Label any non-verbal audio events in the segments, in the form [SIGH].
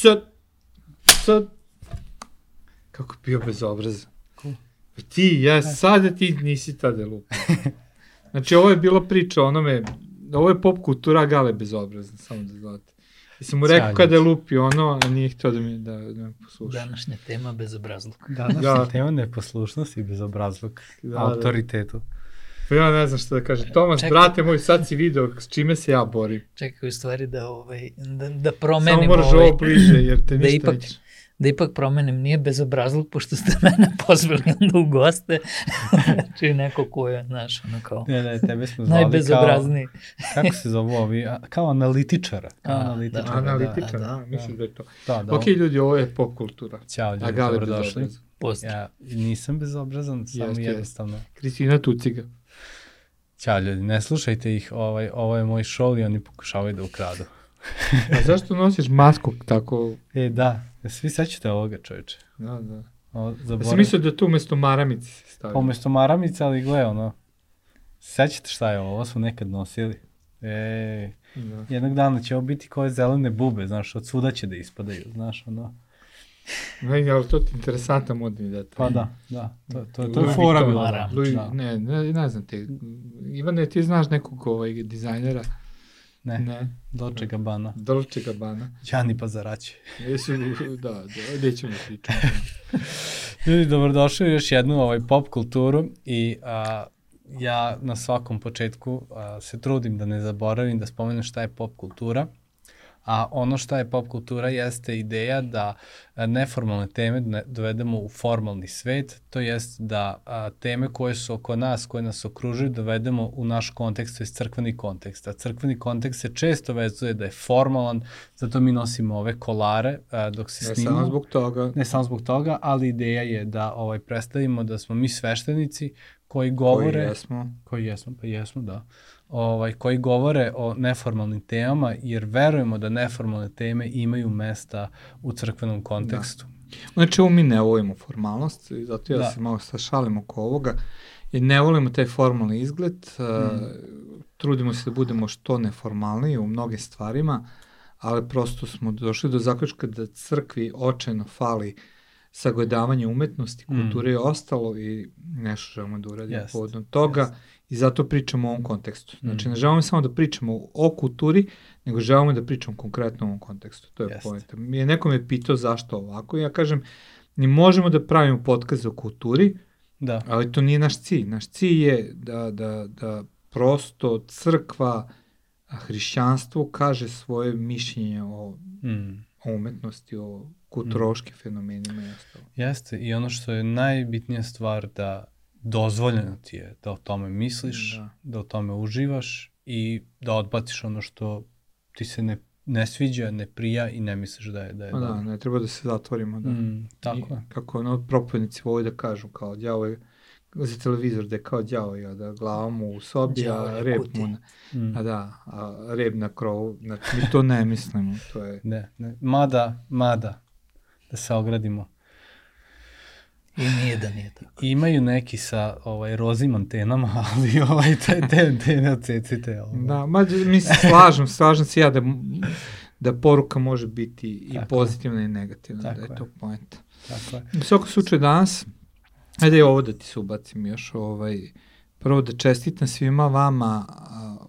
sad, sad, kako je bio bezobrazan. Pa Ti, ja sada ti nisi tada lupa. [LAUGHS] Znači, ovo je bila priča onome, ovo je pop kultura Gale bezobrazan, samo da znate. I sam mu rekao kada je lupi ono, a nije htio da me, da, da me posluša. Današnja tema bezobrazluk. Današnja Da. tema neposlušnost i bezobrazluk. Da, Da, da. Pa ja ne znam što da kažem. Tomas, Čekaj. brate moj, sad si video s čime se ja borim. Čekaj, u stvari da, ovaj, da, da Samo promenim moraš ovaj, ovo bliže, jer te da ništa ipak, neće. da ipak promenim, nije bezobrazluk, pošto ste [LAUGHS] mene pozvali onda u goste, [LAUGHS] znači neko ko je, znaš, ono kao, Ne, ne, tebe smo zvali kao, najbezobrazniji. kako se zovu ovi, kao analitičara. Kao A, analitičara, da. Analitičar, da, a, mislim da je to. Da, da. Ok, ljudi, ovo je pop kultura. Ćao ljudi, dobrodošli. Pozdrav. Ja nisam bezobrazan, samo jednostavno. Kristina Tuciga. Ćao ljudi, ne slušajte ih, ovaj, ovo je moj show i oni pokušavaju da ukradu. [LAUGHS] A zašto nosiš masku tako? E, da, svi sećate ovoga čoveče. Da, da. O, Ja sam zaborav... mislio da tu umesto maramice se stavlja. Umesto maramica, ali gle, ono, sećate šta je ovo, ovo smo nekad nosili. E, Da. jednog dana će ovo biti koje zelene bube, znaš, od svuda će da ispadaju, znaš, ono. Ne, ali to ti je interesantan modni detalj. Pa da, da, to, to, to je Louis fora bila. Louis, Da. ne, ne, ne znam te. Ivane, ti znaš nekog ovaj, dizajnera? Ne, ne. Dolce Gabbana. Dolce Gabbana. Đani Pazaraći. Jesu, da, da, nećemo pričati. [LAUGHS] Ljudi, dobrodošli u još jednu ovaj, pop kulturu i a, ja na svakom početku a, se trudim da ne zaboravim da spomenem šta je pop kultura. A ono šta je pop kultura jeste ideja da a, neformalne teme ne- dovedemo u formalni svet, to jest da a, teme koje su oko nas, koje nas okružuju, dovedemo u naš kontekst, to je crkveni kontekst. A crkveni kontekst se često vezuje da je formalan, zato mi nosimo ove kolare a, dok se Ne snimamo. samo zbog toga. Ne samo zbog toga, ali ideja je da ovaj predstavimo da smo mi sveštenici koji govore, Koji jesmo. koji jesmo, pa jesmo, da, ovaj, koji govore o neformalnim temama, jer verujemo da neformalne teme imaju mesta u crkvenom kontekstu. Znači, ovo mi ne volimo formalnost, zato ja Da. se malo sašalim oko ovoga, jer ne volimo taj formalni izgled, mm. trudimo se da budemo što neformalniji u mnogim stvarima, ali prosto smo došli do zaključka da crkvi očajno fali sagledavanje umetnosti, kulture i ostalo i nešto želimo da uradimo Jest, povodom toga i zato pričamo u ovom kontekstu. Znači, Mm. ne želimo samo da pričamo o kulturi, nego želimo da pričamo konkretno u ovom kontekstu. To je Jeste. pojenta. Mi je neko me pitao zašto ovako ja kažem, ni možemo da pravimo podcast o kulturi, Da, ali to nije naš cilj. Naš cilj je da, da, da prosto crkva, a, hrišćanstvo kaže svoje mišljenje o, mm. o umetnosti, o kulturoškim fenomenima i ostalo. jeste. I ono što je najbitnija stvar da dozvoljeno ti je da o tome misliš, Da. da, da o tome uživaš i da odbaciš ono što ti se ne, ne sviđa, ne prija i ne misliš da je, da je Pa da, dobro. ne treba da se zatvorimo. Da. Mm, tako I, je. kako ono propovjednici vole da kažu, kao đavo je za televizor da je kao đavo, ja, da glava mu u sobi, a rep mu na, Mm. a da, a rep na krovu, znači mi to ne mislimo, to je, Ne, ne. Mada, mada, da se ogradimo. I nije da nije tako. Imaju neki sa ovaj, rozim antenama, [LAUGHS] ali ovaj, te, te antene odsecite. Ovaj. da, ma, mislim, slažem, slažem se ja da, da poruka može biti i Tako je. pozitivna i negativna, Tako da je je. to point. Tako je. U svakom slučaju danas, ajde i ovo da ti se ubacim još, ovaj, prvo da čestitam svima vama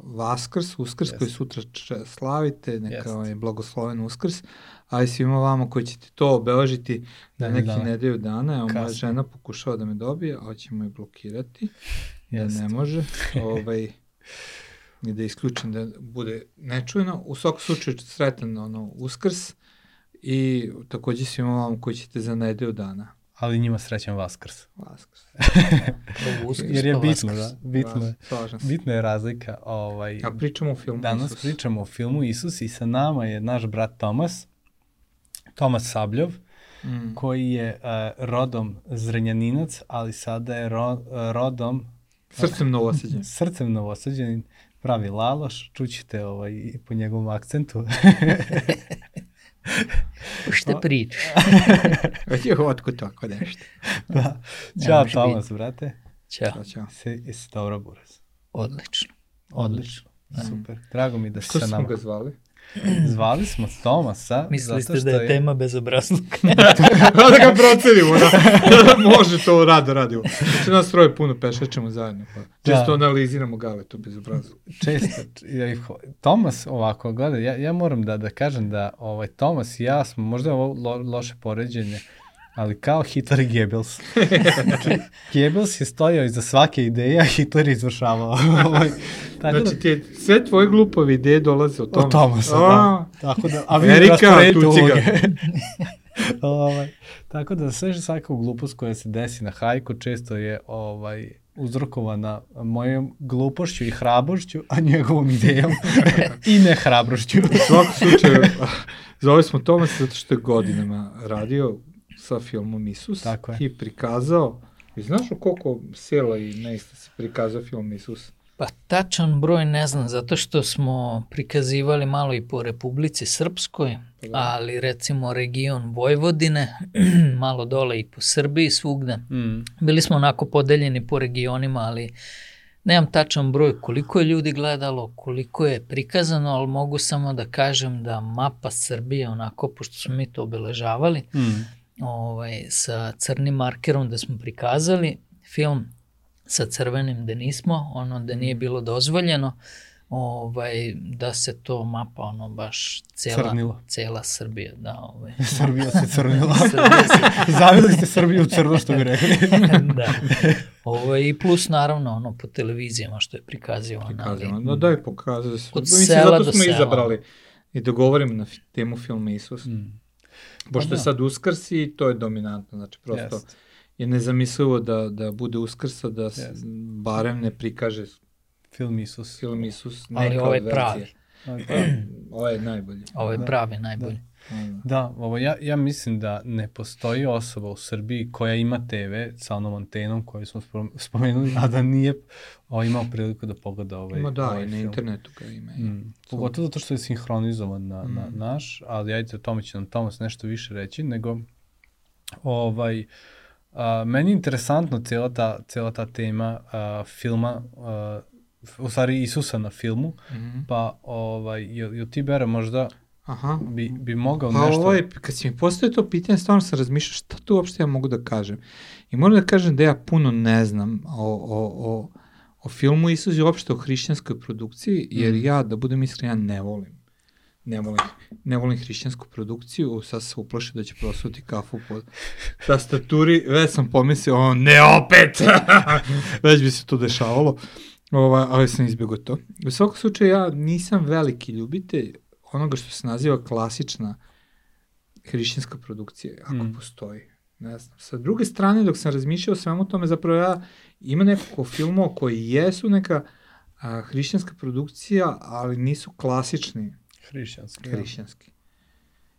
Vaskrs, Uskrs koji Jeste. sutra slavite, neka Jeste. ovaj, blagosloven Uskrs, a i svima vama koji ćete to obeležiti Nedelju neki dana. nedelju dana. Evo, moja žena pokušava da me dobije, a hoćemo je blokirati, da ne može. [LAUGHS] ovaj, i da isključim da bude nečujeno. U svakom slučaju sretan ono, Uskrs i takođe svima vama koji ćete za nedelju dana. Ali njima srećan Vaskrs. Vaskrs. [LAUGHS] Prvo uskrs, Jer je pa bitno, Vaskrs. da. Bitno je. Bitna je razlika. Ovaj, A pričamo o filmu Danas Isus. pričamo o filmu Isus i sa nama je naš brat Tomas, Tomas Sabljov, Mm. koji je uh, rodom Zrenjaninac, ali sada je ro, uh, rodom Srcem novosađen. [LAUGHS] srcem novosađenin, pravi laloš, čućete ovaj, po njegovom akcentu. [LAUGHS] Šta pričaš? [LAUGHS] Već otkud tako nešto. da. Ćao Tomas, brate. Ćao. Ćao. Se, jesi dobro, Buraz? Odlično. Odlično. Da. Super. Drago mi da si Što sa smo nama. ga zvali? [CLEARS THROAT] Zvali smo Tomasa Mislili zato ste što da je tema bezobrazluka. [LAUGHS] da ga procenimo, da, da [LAUGHS] može to rado radimo. Znači nas troje puno pešačemo zajedno, pa često Da. analiziramo galetu bez obrazu. često, ja Tomas ovako, gledaj, ja, ja moram da, da kažem da ovaj, Tomas i ja smo, možda je ovo lo, loše poređenje, ali kao Hitler i Goebbels. Znači, Goebbels je stojao iza svake ideje, a Hitler je izvršavao. [LAUGHS] ovaj, tako Znači da, ti je, sve tvoje glupave ideje dolaze od Tomasa. od Tomasa, da. Tako da, a vi Erika, rasporedite uloge. [LAUGHS] ovaj, tako da sve što svaka glupost koja se desi na hajku često je ovaj uzrokovana mojom glupošću i hrabrošću, a njegovom idejom [LAUGHS] i ne hrabrošću. U svakom slučaju, zove smo Tomasa zato što je godinama radio sa filmom Isus Tako je. i prikazao, i znaš u koliko sela i mesta se prikazao film Isus? Pa tačan broj ne znam, zato što smo prikazivali malo i po Republici Srpskoj, Pa da. ali recimo region Vojvodine, [CLEARS THROAT] malo dole i po Srbiji svugde. Mm. Bili smo onako podeljeni po regionima, ali nemam tačan broj koliko je ljudi gledalo, koliko je prikazano, ali mogu samo da kažem da mapa Srbije, onako, pošto smo mi to obeležavali, Mm. Ovaj, sa crnim markerom da smo prikazali film sa crvenim da nismo, ono da nije bilo dozvoljeno, ovaj, da se to mapa ono baš cela, Crnilo. cela Srbija, da, ovaj. [LAUGHS] Srbija se crnila. [LAUGHS] Srbija se [LAUGHS] Zavili ste Srbiju crno, što bi rekli. da. Ovo i plus naravno ono po televizijama što je prikazivano. Prikazano. ali- No daj pokazuje se. Od Mislim, sela zato do smo sela. izabrali i da govorimo na temu filma Isus. Mm. Pošto Pa je da. sad uskrs i to je dominantno. Znači, prosto Jest. je nezamislivo da, da bude uskrsa, da se Jest. barem ne prikaže Film Isus. film Isus. Ali neka ovo je pravi. Ovo je najbolji. [CLEARS THROAT] Ovo je Da. pravi najbolji. Da. Da, ovo, ja, ja mislim da ne postoji osoba u Srbiji koja ima TV sa onom antenom koju smo spom- spomenuli, a da nije o, imao priliku da pogleda ovaj, Ma da, ovaj i na film. internetu ga ima. Mm. Pogotovo zato što je sinhronizovan na, na Mm. naš, ali ajde o tome će nam Tomas nešto više reći, nego ovaj, a, meni je interesantno cijela ta, cijela ta tema a, filma, a, u stvari Isusa na filmu, Mhm. pa ovaj, jel, jel ti Bera možda Aha. bi, bi mogao Pa nešto... ovo je, kad si mi postoje to pitanje, stvarno sam razmišljao šta tu uopšte ja mogu da kažem. I moram da kažem da ja puno ne znam o, o, o, o filmu Isus i uopšte o hrišćanskoj produkciji, jer Mm. ja, da budem iskren, ja ne volim. Ne volim, ne volim hrišćansku produkciju, sad se uplašio da će prosuti kafu po tastaturi, već sam pomislio, o, ne opet, [LAUGHS] već bi se to dešavalo, Ova, ali sam izbjegao to. U svakom slučaju ja nisam veliki ljubitelj onoga što se naziva klasična hrišćanska produkcija, ako Mm. mm. postoji. Ne znam. Sa druge strane, dok sam razmišljao o svemu tome, zapravo ja ima nekoliko filmova koji jesu neka a, hrišćanska produkcija, ali nisu klasični Hrišćanski. hrišćanski.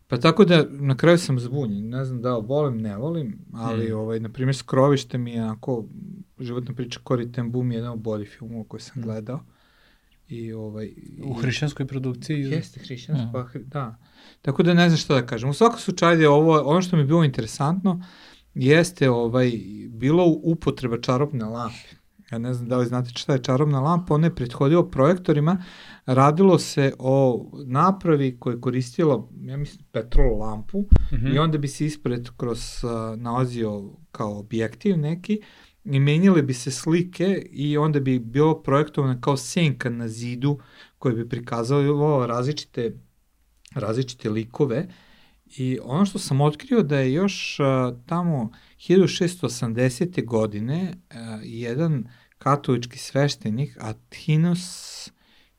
Pa tako da na kraju sam zbunjen, ne znam da li volim, ne volim, ali Mm. ovaj, na primjer Skrovište mi je onako, životna priča Cory Ten Boom je jedan od boljih filmova koje sam Mm. gledao. I ovaj, U hrišćanskoj produkciji? Jeste hrišćansko, Mm. pa, da. Tako da ne znam šta da kažem. U svakom slučaju je ovo, ono što mi je bilo interesantno jeste ovaj, bilo upotreba čarobne lampe. Ja ne znam da li znate šta je čarobna lampa, ona je prethodila projektorima, radilo se o napravi koja je koristila, ja mislim, petrol lampu Mhm. i onda bi se ispred kroz uh, nalazio kao objektiv neki i menjale bi se slike i onda bi bilo projektovano kao senka na zidu koje bi prikazalo različite, različite likove i ono što sam otkrio da je još uh, tamo 1680. godine uh, jedan katolički sveštenik Atinus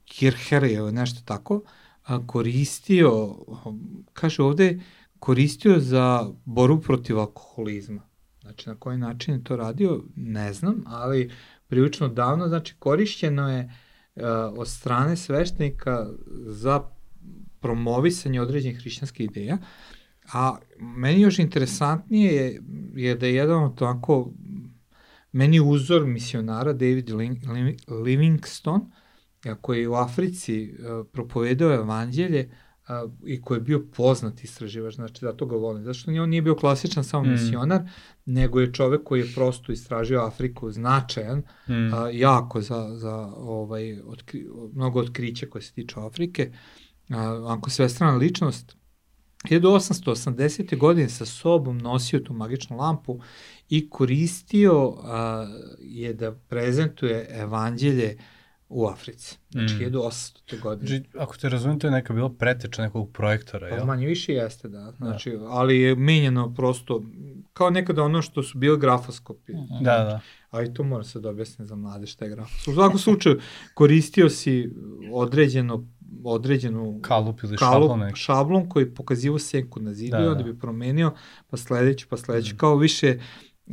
Kircher ili nešto tako a, koristio, kaže ovde, koristio za borbu protiv alkoholizma. Znači, na koji način je to radio, ne znam, ali prilično davno, znači, korišćeno je uh, od strane sveštenika za promovisanje određenih hrišćanskih ideja, a meni još interesantnije je, je da je jedan od tako, meni uzor misionara David Livingstone, koji je u Africi a, propovedao evanđelje a, i koji je bio poznat istraživač, znači zato ga volim. Zašto on nije bio klasičan samo Mm. misionar, nego je čovek koji je prosto istražio Afriku značajan, Mm. a, jako za, za ovaj, otkri, mnogo otkrića koje se tiču Afrike a, ako svestrana ličnost, 1880. godine sa sobom nosio tu magičnu lampu i koristio a, je da prezentuje evanđelje u Africi. Znači, Mm. 1800. godine. Znači, ako te razumijem, to je neka bila preteča nekog projektora, Pa jel? manje više jeste, da. Znači, ali je menjeno prosto, kao nekada ono što su bili grafoskopi. Da, da. A i to mora se da objasni za mlade šta je grafoskop. U svakom slučaju, koristio si određeno, određenu Kalup ili kalup, šablon neki. šablon koji pokazivo senku na zidu Da, onda da. bi promenio, pa sledeću, pa sledeću, Mm. kao više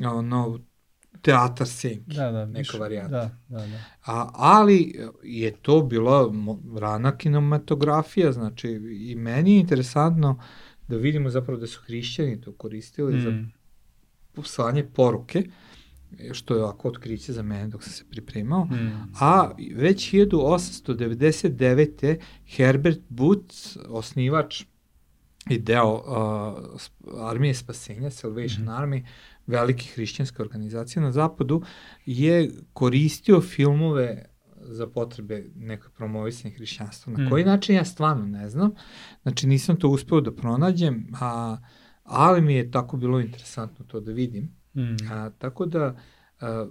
ono, teatar senke. Da, da. neka više- varijanta. Da, da, da. A, ali je to bila rana kinematografija, znači i meni je interesantno da vidimo zapravo da su hrišćani to koristili za Mm. slanje poruke, što je ovako otkriće za mene dok sam se pripremao. Mm. A već 1899. Herbert Booth, osnivač i deo uh, armije spasenja, Salvation Mhm. Army, velike hrišćanske organizacije na zapadu, je koristio filmove za potrebe nekog promovisanja hrišćanstva. Na Mhm. koji način ja stvarno ne znam. Znači nisam to uspeo da pronađem, a, ali mi je tako bilo interesantno to da vidim. Mm. A, tako da, a,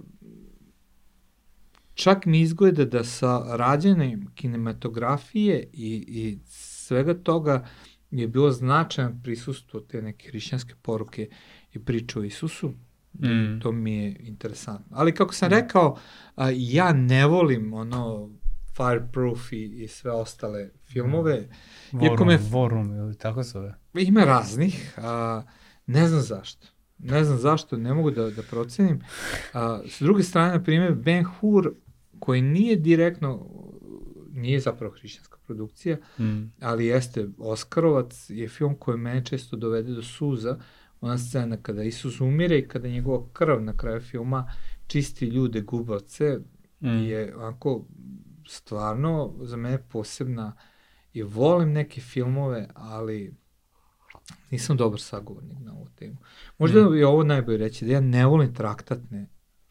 čak mi izgleda da sa rađenjem kinematografije i, i svega toga je bilo značajan prisustvo te neke hrišćanske poruke i priče o Isusu. Mm. To mi je interesantno. Ali kako sam rekao, a, ja ne volim ono Fireproof i, i sve ostale filmove. Iako Vorum, me- Vorum, ili tako zove. Ima raznih, a, ne znam zašto. Ne znam zašto, ne mogu da, da procenim. A, s druge strane, na primjer, Ben Hur, koji nije direktno, nije zapravo hrišćanska produkcija, Mm. ali jeste Oskarovac, je film koji mene često dovede do suza. Ona scena kada Isus umire i kada njegova krv na kraju filma čisti ljude gubavce, Mm. je onako stvarno za mene posebna i volim neke filmove, ali nisam dobar sagovornik na ovu temu. Možda Mm. je ovo najbolje reći, da ja ne volim traktatne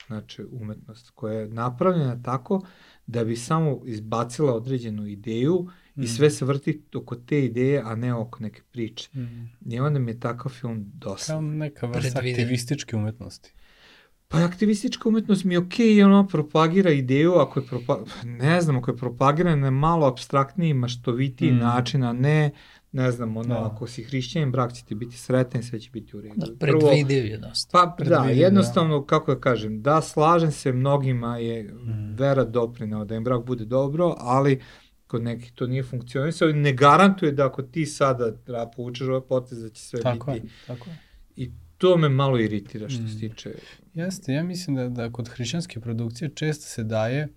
znači umetnost koja je napravljena tako da bi samo izbacila određenu ideju i Mm. sve se vrti oko te ideje, a ne oko neke priče. Mm. I onda mi je takav film Kao dosadan. neka vrsta aktivističke umetnosti. Pa aktivistička umetnost mi je okej, okay, ono propagira ideju, ako je propa... ne znam, ako je propagirana na malo abstraktniji, maštovitiji Mm. mm. način, a ne, ne znam, ono, Da. da. ako si hrišćanin, brak će ti biti sretan, sve će biti u redu. Da, predvidiv je dosta. Pa da, Predvidiv, jednostavno, kako da kažem, da, slažem se, mnogima je Mm. vera doprinao da im brak bude dobro, ali kod nekih to nije funkcionisao i ne garantuje da ako ti sada treba povučeš ovaj potez da će sve Tako je, biti. tako je. I to me malo iritira što Mm. se tiče Jeste, ja mislim da, da kod hrišćanske produkcije često se daje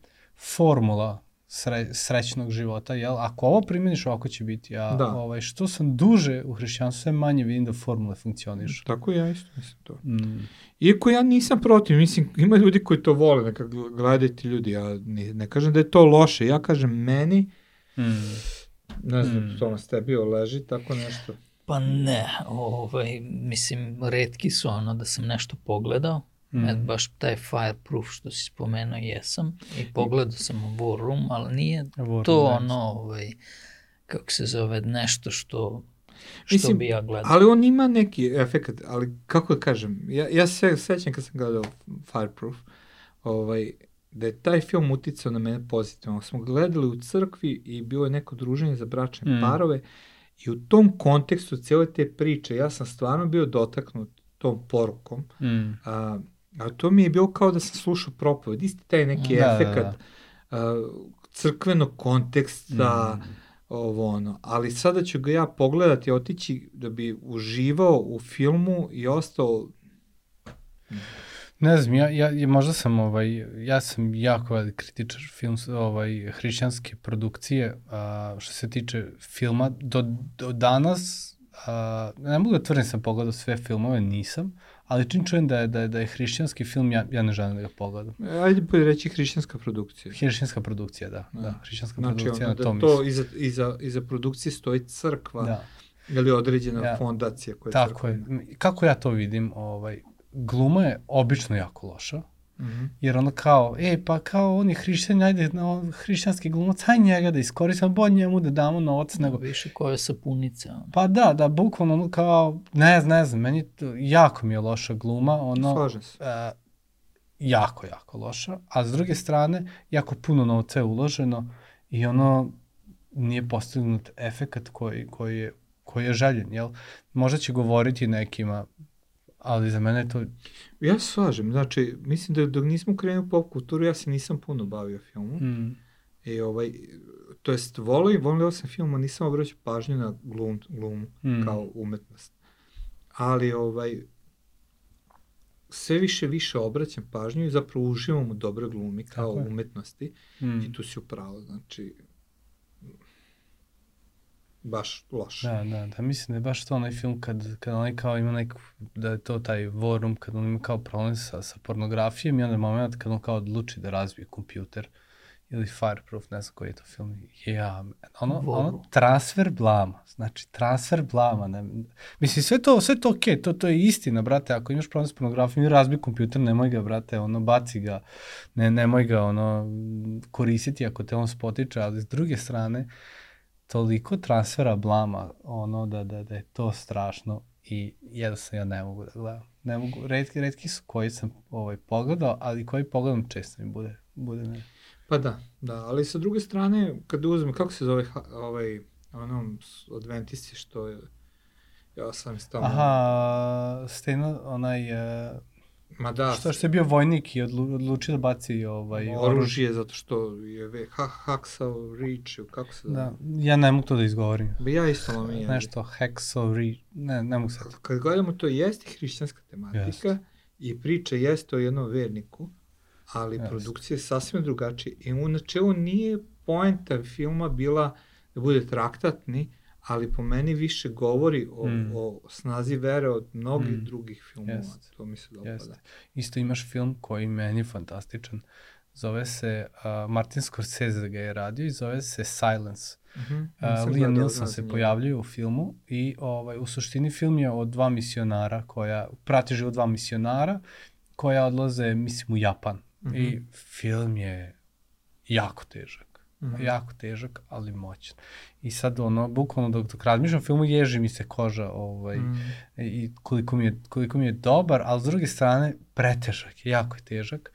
formula sre, srećnog života, jel? Ako ovo primjeniš, ovako će biti. A Da. ovaj, što sam duže u hrišćanstvu, sve manje vidim da formule funkcionišu. Tako ja isto mislim to. Mm. Iako ja nisam protiv, mislim, ima ljudi koji to vole, neka gledaju ti ljudi, ja ne, ne kažem da je to loše, ja kažem meni, Mm. ne znam, Mm. to nas tebi leži, tako nešto. Pa ne, ovaj, mislim, redki su ono da sam nešto pogledao. Mm. Mm. Et, baš taj Fireproof što si spomenuo jesam i pogledao sam War Room, ali nije War to Room, ono, ovaj, kako se zove, nešto što, što Mislim, bi ja gledao. Ali on ima neki efekt, ali kako da kažem, ja, ja se sećam kad sam gledao Fireproof, ovaj, da je taj film uticao na mene pozitivno. Smo gledali u crkvi i bilo je neko druženje za bračne Mm. parove i u tom kontekstu cijele te priče ja sam stvarno bio dotaknut tom porukom. Mm. A, a to mi je bilo kao da sam slušao propoved. Isti taj neki Da, da, efekt da. a, crkvenog konteksta, Mm. ovo ono. Ali sada ću ga ja pogledati, otići da bi uživao u filmu i ostao Ne znam, ja, ja, možda sam, ovaj, ja sam jako kritičar film, ovaj, hrišćanske produkcije, a, što se tiče filma, do, do danas, a, ne mogu da tvrdim da sam pogledao sve filmove, nisam, ali čim čujem da je, da je, da je hrišćanski film, ja, ja ne želim da ga pogledam. Ajde bolje reći hrišćanska produkcija. Hrišćanska produkcija, da, da, Da. hrišćanska Znači, produkcija, ono, na da to, to mislim. iza, iza, iza produkcije stoji crkva Da, ili određena Ja. fondacija koja je tako je. crkvena. Kako ja to vidim, ovaj, gluma je obično jako loša, Mhm. Jer ono kao, e, pa kao on je hrišćan, ajde, no, hrišćanski glumac, aj njega da iskoristimo, bolje njemu da damo novac nego... Više koje sapunice. Ono. Pa da, da, bukvalno ono kao, ne znam, ne znam, meni to, jako mi je loša gluma, ono... Slažem se. e, jako, jako loša, a s druge strane, jako puno novca je uloženo i ono nije postignut efekat koji, koji, je, koji je željen, jel? Možda će govoriti nekima, ali za mene to... Ja se slažem, znači, mislim da dok nismo krenuli pop kulturu, ja se nisam puno bavio filmom. Mm, I ovaj, to jest, volio, volio sam film, a nisam obraćao pažnju na glum, glumu Mm. kao umetnost. Ali, ovaj, sve više više obraćam pažnju i zapravo uživam u dobroj glumi kao Tako umetnosti. mm. I tu si upravo, znači, baš loše. Da, da, da, mislim da je baš to onaj film kad, kad onaj kao ima neku, da je to taj war room, kad on ima kao problem sa, sa pornografijom i onda je moment kad on kao odluči da razbije kompjuter ili Fireproof, ne znam koji je to film. Ja, ono, War ono transfer blama, znači transfer blama. Ne, mislim, sve to, sve to okej, to, to je istina, brate, ako imaš problem s pornografijom, razbi kompjuter, nemoj ga, brate, ono, baci ga, ne, nemoj ga, ono, koristiti ako te on spotiče, ali s druge strane, toliko transfera blama, ono, da, da, da je to strašno i jednostavno ja ne mogu da gledam. Ne mogu, redki, redki su koji sam ovaj, pogledao, ali koji pogledam često mi bude, bude ne. Pa da, da, ali sa druge strane, kad uzme, kako se zove ovaj, onom Adventisti što je, ja sam stalno, Aha, Steno, onaj, uh, ma da, što, što je bio vojnik i odlu, odlučio da baci ovaj, oružje. oružje, zato što je ve, ha, haksao, reach, kako se zove? Da, ja ne mogu to da izgovorim. Ba ja isto mi je. Nešto, hexo, re, ne, ne mogu sad. Kad gledamo, to jeste hrišćanska tematika Jeste. i priča jeste o jednom verniku, ali Jeste. produkcija je sasvim drugačija. I u načelu nije poenta filma bila da bude traktatni, ali po meni više govori o, Mm. o snazi vere od mnogih Mm. drugih filmova. Jeste. To mi se dopada. Jeste. Isto imaš film koji meni je fantastičan. Zove se, uh, Martin Scorsese ga je radio i zove se Silence. Mhm. Uh, Nisam Liam gledao, Neeson znam se pojavljuje u filmu i ovaj, u suštini film je o dva misionara koja prati život dva misionara koja odlaze, mislim, u Japan. Mhm. I film je jako težak. Mhm. Jako težak, ali moćan. I sad ono, bukvalno dok, dok razmišljam o filmu, ježi mi se koža ovaj, Mm. i koliko mi, je, koliko mi je dobar, ali s druge strane pretežak, je, jako je težak.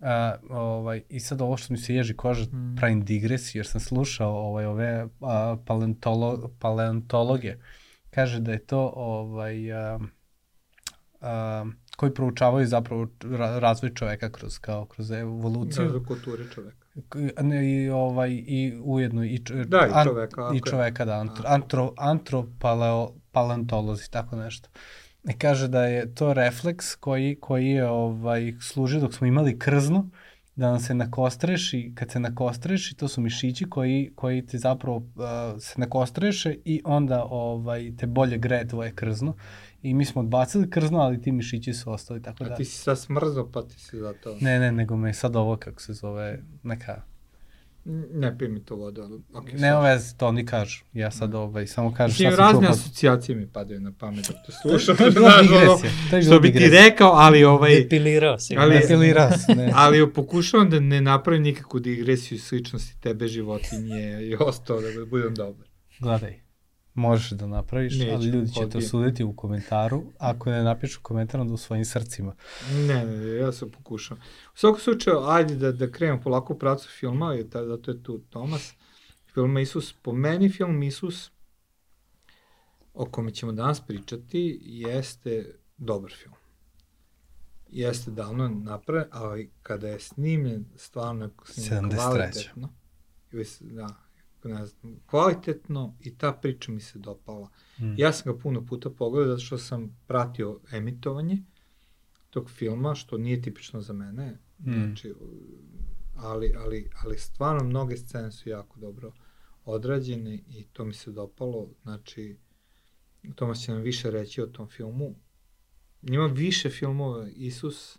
A, ovaj, I sad ovo što mi se ježi koža, Mm. pravim digresiju, jer sam slušao ovaj, ove a, paleontolo, paleontologe. Kaže da je to ovaj, a, a, koji proučavaju zapravo ra, razvoj čoveka kroz, kao, kroz evoluciju. Da, za kulture čoveka. I, ovaj, i ujedno i, č, Da, i čoveka, i ako je. čoveka, da, antro, antro, antropaleontolozi, tako nešto. I kaže da je to refleks koji, koji je ovaj, služi dok smo imali krznu, da nam se nakostreši, kad se nakostreši, to su mišići koji, koji te zapravo uh, se nakostreše i onda ovaj, te bolje greje tvoje krzno. I mi smo odbacili krzno, ali ti mišići su ostali, tako da... A ti si sad smrzo, pa ti si zato... Ne, ne, nego me je sad ovo, kako se zove, neka Ne pij mi to vodu, ali... Okay, Nema veze, to oni kažu. Ja sad ovaj, samo kažem Mislim, šta sam razne čuo. asocijacije mi padaju na pamet dok te slušam. [LAUGHS] To je bila digresija. To je Što bi ti rekao, ali ovaj... Depilirao si. Ali- Depilirao se, ne. Ali pokušavam da ne napravim nikakvu digresiju sličnosti tebe, životinje i ostalo, da budem dobar. Gledaj, možeš da napraviš, Neću, ali ljudi će to suditi u komentaru. Ako ne napišu komentar, onda u svojim srcima. Ne, ne, ne, ja sam pokušao. U svakom slučaju, ajde da, da krenemo polako u pracu filma, jer ta, zato je tu Tomas. Film Isus, po meni film Isus, o kome ćemo danas pričati, jeste dobar film. Jeste davno napravljen, ali kada je snimljen stvarno je snimljen 73.. kvalitetno, ili se- da, ne znam, kvalitetno i ta priča mi se dopala. Mm. Ja sam ga puno puta pogledao zato što sam pratio emitovanje tog filma, što nije tipično za mene. Mm. Znači, ali, ali, ali stvarno mnoge scene su jako dobro odrađene i to mi se dopalo. Znači, Tomas će nam više reći o tom filmu. Ima više filmova, Isus,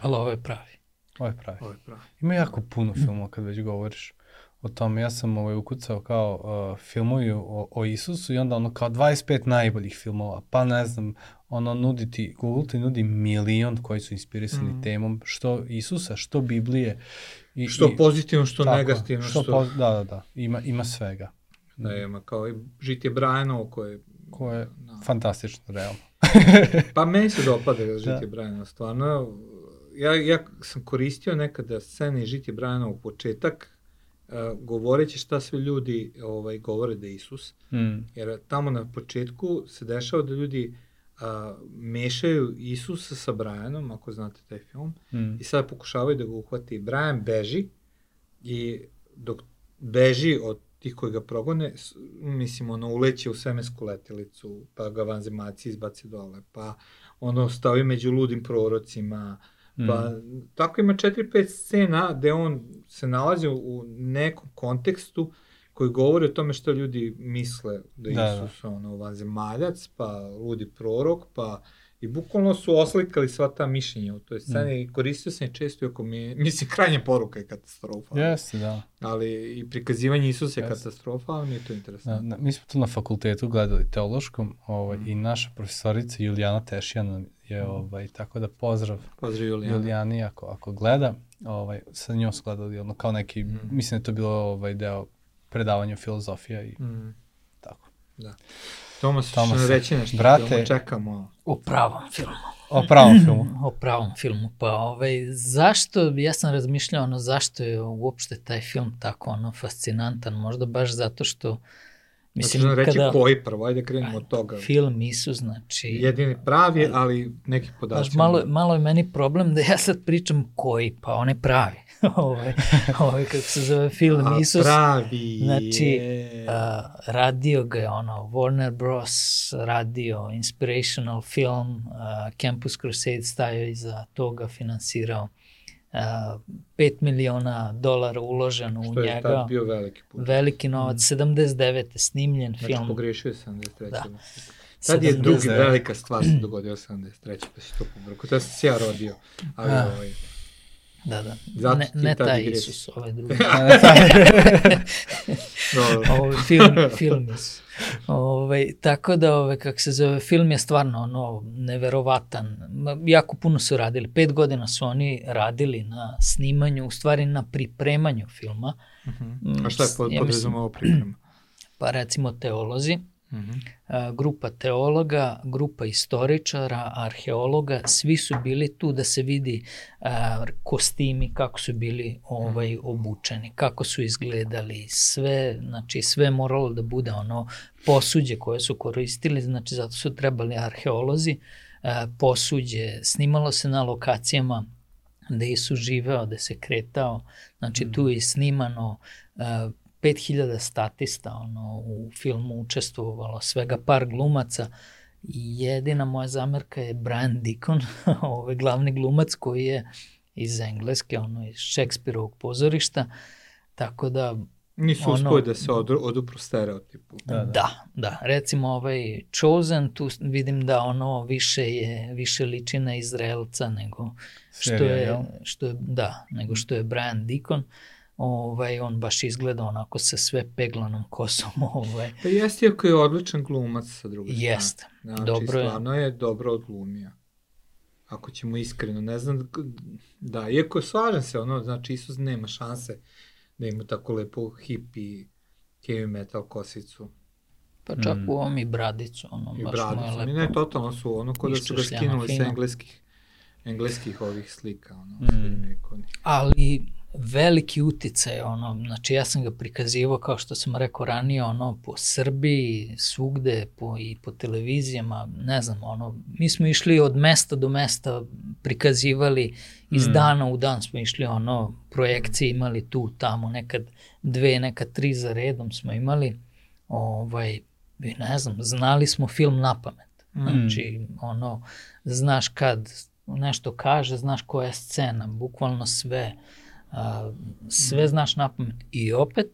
ali ovo je pravi. Ovo je pravi. ovo je pravi. Ima jako puno filmova kad već govoriš o tome. Ja sam ovaj, ukucao kao uh, filmovi o, o Isusu i onda ono kao 25 najboljih filmova. Pa ne znam, ono nuditi, Google ti nudi milion koji su inspirisani mm. temom, što Isusa, što Biblije. I, što i, pozitivno, što tako, negativno. Što, što... Po, da, da, da, ima, ima svega. Da, ima kao i žitje Brajanovo koje... Koje je da. fantastično, realno. [LAUGHS] [LAUGHS] pa meni se dopada žitje da. Brajanovo, stvarno. Ja, ja sam koristio nekada scene žitje Brajanovo početak, uh, govoreći šta sve ljudi ovaj, govore da je Isus. Mm. Jer tamo na početku se dešava da ljudi a, mešaju Isusa sa Brianom, ako znate taj film, mm. i sad pokušavaju da ga uhvati. Brian beži i dok beži od tih koji ga progone, mislim, ono, uleće u svemensku letelicu, pa ga vanzemaci izbaci dole, pa ono, stavi među ludim prorocima, pa mm. tako ima 4-5 scena gde on se nalazi u nekom kontekstu koji govori o tome što ljudi misle da, da Isus da. ono vanzemaljac, pa ludi prorok, pa i bukvalno su oslikali sva ta mišljenja u toj sceni mm. i koristio sam je često ako mi, mislim, krajnja poruka je katastrofa. Jeste, da. Ali i prikazivanje Isusa je yes. katastrofa, ali mi je to interesantno. Da, da, mi smo tu na fakultetu gledali teološkom ovaj, mm. i naša profesorica Julijana Tešijana je, mm. ovaj, tako da pozdrav, pozdrav Julijana. Julijani ako, ako gleda, ovaj, sa njom su gledali ono, kao neki, mm. mislim da to bilo ovaj, deo predavanja filozofija i mm. tako. Da. Tomas, Tomas što reći nešto, brate, čekamo. O pravom filmu. O pravom [CLEARS THROAT] filmu. o pravom filmu. Pa ovaj, zašto, ja sam razmišljao ono zašto je uopšte taj film tako ono fascinantan, možda baš zato što Mislim, znači, reći kada, koji prvo, ajde krenemo od toga. Film Isus, znači... Jedini pravi, ali neki podaci. malo, malo je meni problem da ja sad pričam koji, pa on je pravi. [LAUGHS] ovaj, ovaj, kako se zove film A, Isus. Pravi Znači, uh, radio ga je ono, Warner Bros. radio, inspirational film, uh, Campus Crusade stajao iza toga, finansirao. Uh, 5 miliona dolara uloženo u njega. Što je bio veliki put. Veliki novac, mm. 79. snimljen znači, film. Znači pogrešio je 73. Da. Tad je drugi velika stvar se dogodila 73. pa si to pobrko. To sam se ja rodio. Ali, ah. ovaj, Da, da. Zato ne, ne taj Isus, ovaj drugi. [LAUGHS] ovaj [LAUGHS] film, film Isus. Ovaj, tako da, ovaj, kako se zove, film je stvarno ono, neverovatan. Jako puno su radili. Pet godina su oni radili na snimanju, u stvari na pripremanju filma. Uh mhm. -huh. A šta je pod, ja ovo priprema? [CLEARS THROAT] Pa recimo teolozi, Mhm. -huh. grupa teologa, grupa istoričara, arheologa, svi su bili tu da se vidi a, kostimi, kako su bili ovaj mhm. obučeni, kako su izgledali, sve, znači sve moralo da bude ono posuđe koje su koristili, znači zato su trebali arheolozi, a, posuđe, snimalo se na lokacijama da su živeo, da se kretao, znači mm. tu je snimano 5000 statista ono, u filmu učestvovalo, svega par glumaca i jedina moja zamerka je Brian Deacon, [LAUGHS] ovaj glavni glumac koji je iz Engleske, ono iz Šekspirovog pozorišta, tako da Nisu ono, uspoj da se od, odupru stereotipu. Da, da, da, da. Recimo ovaj Chosen, tu vidim da ono više je, više liči na Izraelca nego što Serija, je, što je, da, nego što je Brian Deacon. Uh, ovaj, on baš izgleda onako sa sve peglanom kosom. [LAUGHS] Ovaj. Pa jeste, iako je odličan glumac sa druge strane. Jeste, znači, dobro je. Stvarno je dobro odglumio. Ako ćemo iskreno, ne znam, da, iako slažem se, ono, znači Isus nema šanse da ima tako lepo hip i heavy metal kosicu. Pa čak mm. u ovom i bradicu, ono, I baš bradicu. mu je lepo. I ne, totalno su, ono, kod da su ga skinuli sa engleskih, engleskih ovih slika, ono, mm. Ali veliki uticaj, ono, znači ja sam ga prikazivao kao što sam rekao ranije, ono, po Srbiji, svugde, po, i po televizijama, ne znam, ono, mi smo išli od mesta do mesta, prikazivali, iz mm. dana u dan smo išli, ono, projekcije imali tu, tamo, nekad dve, nekad tri za redom smo imali, ovaj, ne znam, znali smo film na pamet. Mm. Znači, ono, znaš kad nešto kaže, znaš koja je scena, bukvalno sve a, sve mm. znaš na pamet i opet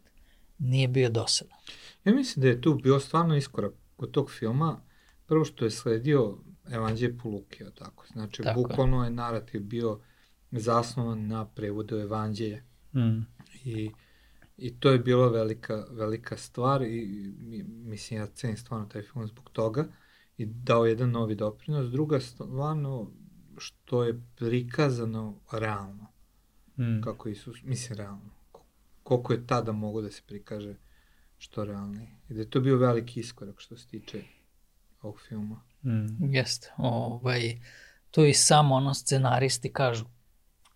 nije bio dosadan. Ja mislim da je tu bio stvarno iskorak kod tog filma, prvo što je sledio Evanđelje po Luki, tako. Znači, tako bukvalno je. je narativ bio zasnovan na prevodu Evanđelja. Mm. I, I to je bila velika, velika stvar i mislim ja cenim stvarno taj film zbog toga. i dao jedan novi doprinos. Druga stvarno što je prikazano realno. Mm. Kako Isus, mislim realno. Koliko je tada mogo da se prikaže što realnije. I da je to bio veliki iskorak što se tiče ovog filma. Mm. Jeste. Ovaj, to i samo ono scenaristi kažu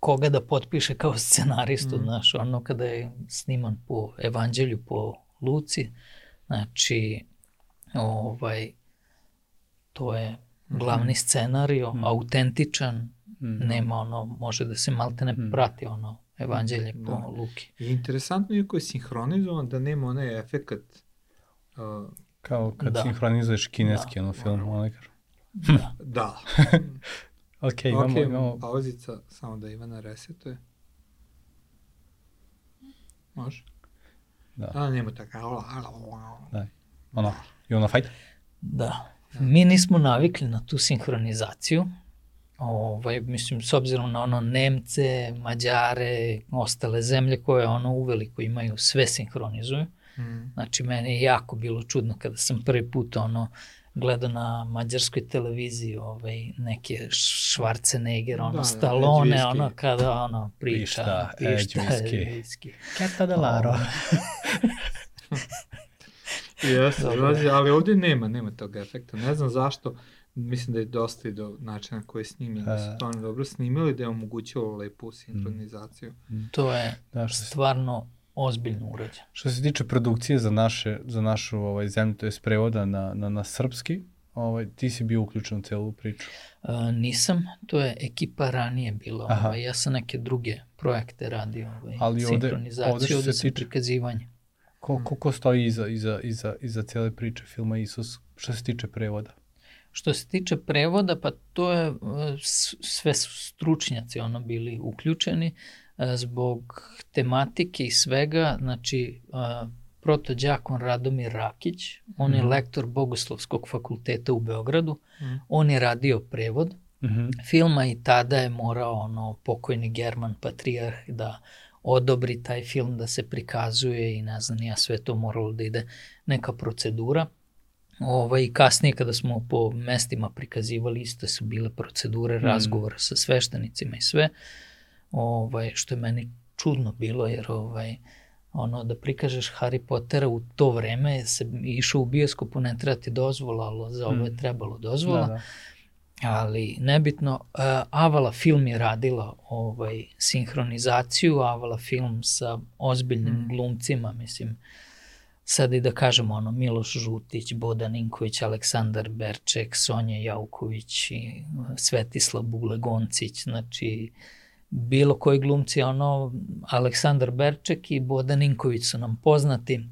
koga da potpiše kao scenaristu, mm. znaš, ono kada je sniman po evanđelju, po Luci, znači, ovaj, to je mhm. glavni scenario, mm. autentičan, mm. Nema ono, može da se malte ne mm. prati ono evanđelje po da. Luki. I interesantno je koji je sinhronizovan da nema onaj efekat uh, Kao kad da. sinhronizuješ kineski da. ono film, ono Da. [LAUGHS] da. [LAUGHS] ok, imamo, okay, imamo... pauzica, samo da Ivana resetuje. Može? Da. A, nema tako. Da. Ono, you wanna fight? Da. Mi nismo navikli na tu sinhronizaciju. Ovaj, mislim, s obzirom na ono Nemce, Mađare, ostale zemlje koje ono uveliko imaju, sve sinhronizuju. Mm. Znači, meni je jako bilo čudno kada sam prvi put ono gledao na mađarskoj televiziji ovaj, neke Schwarzenegger, ono, da, Stallone, da, ono, kada ono, priča, pišta, pišta, Keta de [LAUGHS] Jeste, ali ovdje nema, nema tog efekta. Ne znam zašto, mislim da je dosta i do načina koji je snimljen, da su to oni dobro snimili, da je omogućilo lepu sinhronizaciju. Mm. To je da, stvarno ozbiljno urađen. Što se tiče produkcije za, naše, za našu ovaj, zemlju, to je prevoda na, na, na srpski, ovaj, ti si bio uključen u celu priču? Uh, nisam, to je ekipa ranije bila. Ovaj, ja sam neke druge projekte radio, ovaj, Ali ovde, sinhronizaciju, ovde, ovde sam tiče... prikazivanje. Ko, ko, ko stoji iza, iza, iza, iza cijele priče filma Isus, što se tiče prevoda? Što se tiče prevoda, pa to je, sve su stručnjaci ono bili uključeni, E, zbog tematike i svega, znači e, protođakon Radomir Rakić, on je mm -hmm. lektor Bogoslovskog fakulteta u Beogradu, mm on je radio prevod mm -hmm. filma i tada je morao ono pokojni German Patrijarh da odobri taj film da se prikazuje i ne znam ja sve to moralo da ide neka procedura. Ovaj, kasnije kada smo po mestima prikazivali isto su bile procedure razgovora sa sveštenicima i sve. Ovaj, što je meni čudno bilo, jer ovaj, ono, da prikažeš Harry Pottera u to vreme, se išao u bioskopu, ne treba ti dozvola, ali za ovo je mm. trebalo dozvola. Da, da. Ali nebitno, uh, Avala film je radila ovaj, sinhronizaciju, Avala film sa ozbiljnim mm. glumcima, mislim, sad i da kažemo ono, Miloš Žutić, Bodan Inković, Aleksandar Berček, Sonja Jauković, i Svetislav Bulegoncić, znači, bilo koji glumci, ono, Aleksandar Berček i Bodan Ninković su nam poznati.